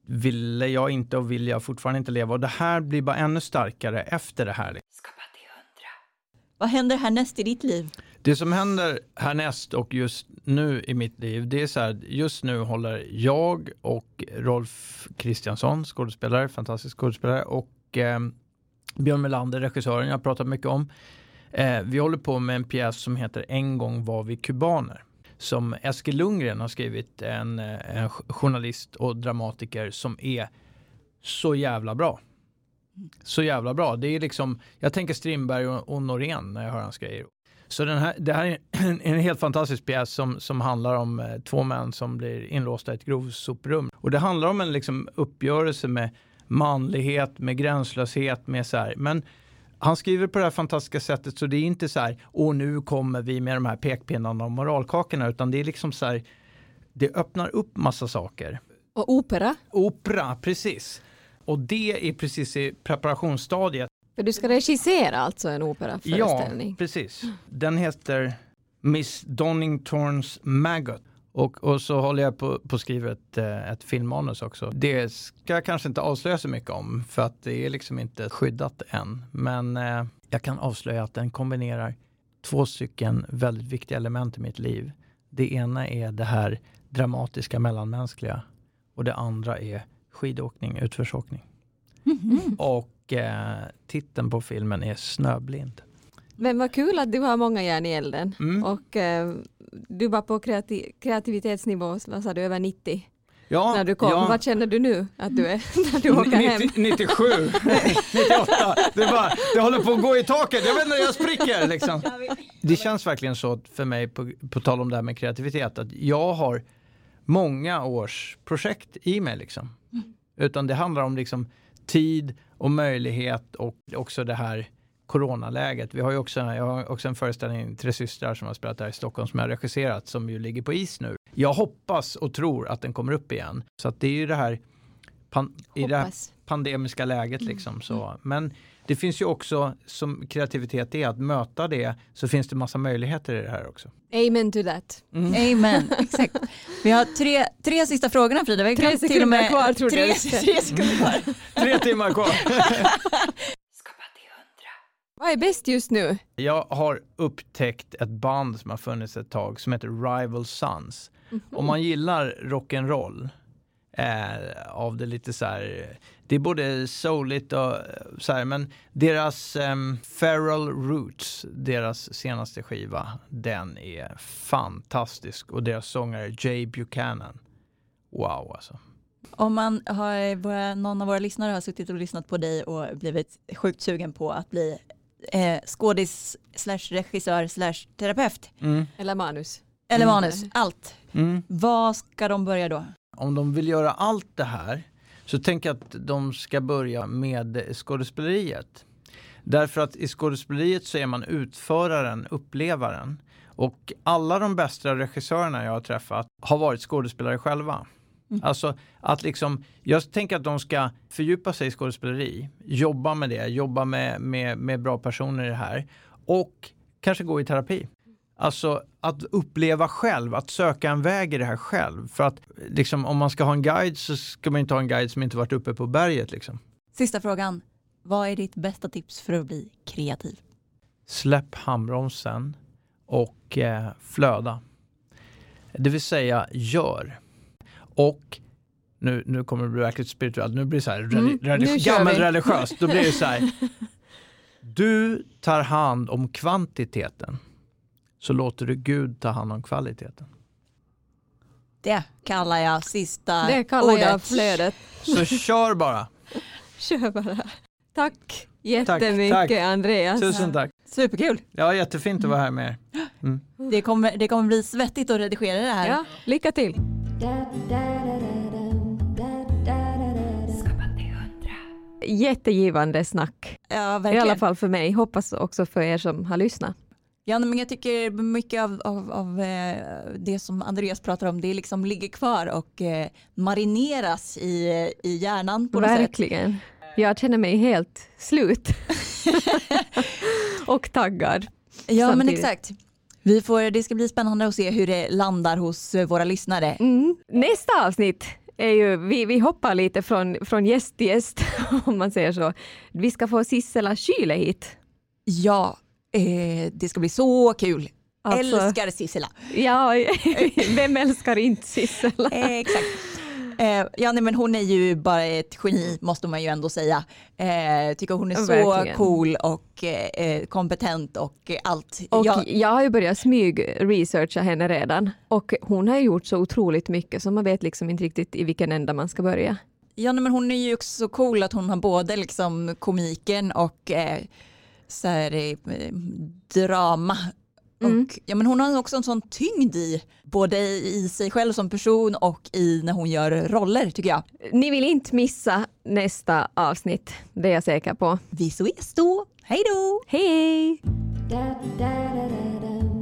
ville jag inte och vill jag fortfarande inte leva och det här blir bara ännu starkare efter det här. Vad händer härnäst i ditt liv? Det som händer härnäst och just nu i mitt liv, det är så här, just nu håller jag och Rolf Kristiansson, skådespelare, fantastisk skådespelare, och eh, Björn Melander, regissören jag har pratat mycket om. Eh, vi håller på med en pjäs som heter En gång var vi kubaner. Som Eskil Lundgren har skrivit, en, eh, en journalist och dramatiker som är så jävla bra. Så jävla bra. Det är liksom, jag tänker Strindberg och, och Norén när jag hör hans grejer. Så den här, det här är en, en helt fantastisk pjäs som, som handlar om eh, två män som blir inlåsta i ett grovsoprum. Och det handlar om en liksom, uppgörelse med manlighet, med gränslöshet, med så här. Men han skriver på det här fantastiska sättet så det är inte så här, och nu kommer vi med de här pekpinnarna och moralkakorna, utan det är liksom så här, det öppnar upp massa saker. Och opera, Opera, precis. Och det är precis i preparationsstadiet. för du ska regissera alltså en Ja, operaföreställning. precis. Den heter Miss Doningtons Maggot. Och, och så håller jag på att skriva ett, eh, ett filmmanus också. Det ska jag kanske inte avslöja så mycket om för att det är liksom inte skyddat än. Men eh, jag kan avslöja att den kombinerar två stycken väldigt viktiga element i mitt liv. Det ena är det här dramatiska mellanmänskliga och det andra är skidåkning, utförsåkning. Och eh, titeln på filmen är Snöblind. Men vad kul att du har många järn i elden. Mm. Och eh, du var på kreati- kreativitetsnivå, vad sa du, över 90 Ja, när du kom. ja. Vad känner du nu att du är när du åker hem? 90, 97, 98, det, bara, det håller på att gå i taket, jag vet inte, jag spricker liksom. Det känns verkligen så för mig, på, på tal om det här med kreativitet, att jag har många års projekt i mig liksom. Utan det handlar om liksom tid och möjlighet och också det här coronaläget. Vi har ju också, jag har också en föreställning, Tre systrar som har spelat här i Stockholm som jag har regisserat som ju ligger på is nu. Jag hoppas och tror att den kommer upp igen. Så att det är ju det här, pan, i det här pandemiska läget liksom. Så. Men det finns ju också, som kreativitet är, att möta det så finns det massa möjligheter i det här också. Amen to that. Amen, exakt. Vi har tre, tre sista frågorna Frida. Vi Tre glömt till och sekunder med kvar, tre, jag tre sekunder kvar. Tre timmar kvar. Vad är bäst just nu? Jag har upptäckt ett band som har funnits ett tag som heter Rival Sons. Om man gillar rock'n'roll eh, av det lite så här, det är både souligt och eh, så här, men deras um, Feral Roots, deras senaste skiva, den är fantastisk och deras sångare Jay Buchanan. Wow alltså. Om man har, någon av våra lyssnare har suttit och lyssnat på dig och blivit sjukt sugen på att bli eh, skådis slash regissör slash terapeut Mm. Eller manus? eller Mm. manus, allt. Mm. Vad ska de börja då? om de vill göra allt det här så tänker jag att de ska börja med skådespeleriet. Därför att i skådespeleriet så är man utföraren, upplevaren. Och alla de bästa regissörerna jag har träffat har varit skådespelare själva. Alltså att liksom, jag tänker att de ska fördjupa sig i skådespeleri, jobba med det, jobba med, med, med bra personer i det här och kanske gå i terapi. Alltså att uppleva själv, att söka en väg i det här själv. För att liksom, om man ska ha en guide så ska man inte ha en guide som inte varit uppe på berget. Liksom. Sista frågan. Vad är ditt bästa tips för att bli kreativ? Släpp handbromsen och eh, flöda. Det vill säga gör. Och nu, nu kommer det bli verkligt spirituellt, nu blir det så här Mm, religi- kör gammalt vi. religiöst. Då blir det så här. Du tar hand om kvantiteten så låter du Gud ta hand om kvaliteten. Det kallar jag sista Det kallar jag ordet. flödet. Så kör bara. Kör bara. Tack jättemycket tack. Andreas. Tusen tack. Superkul. Ja, jättefint att vara här med er. Mm. Det kommer, det kommer bli svettigt att redigera det här. Ja, lycka till. Jättegivande snack. Ja, I verkligen. alla fall för mig. Hoppas också för er som har lyssnat. Ja, men jag tycker mycket av, av, av eh, det som Andreas pratar om, det liksom ligger kvar och eh, marineras i, i hjärnan på något sätt. Jag känner mig helt slut. och taggad. Ja, men samtidigt. exakt. Vi får, det ska bli spännande att se hur det landar hos eh, våra lyssnare. Mm. Nästa avsnitt är ju, vi, vi hoppar lite från, från gäst till gäst om man säger så. Vi ska få Sissela Kyle hit. Ja, eh, det ska bli så kul. Alltså, Älskar Sissela. Ja, vem älskar inte Sissela? Exakt. Eh, ja, nej, men hon är ju bara ett geni måste man ju ändå säga. Eh, tycker hon är så verkligen. cool och eh, kompetent och allt. Och Jag- jag har ju börjat smyg-researcha henne redan. Och hon har gjort så otroligt mycket så man vet liksom inte riktigt i vilken ända man ska börja. Ja, nej, men hon är ju också så cool att hon har både liksom komiken och eh, så här, eh, drama. Mm. Och, ja, men hon har också en sån tyngd i både i sig själv som person och i när hon gör roller tycker jag. Ni vill inte missa nästa avsnitt, det är jag säker på. Vi ses då. Hej då! Hej! da da da da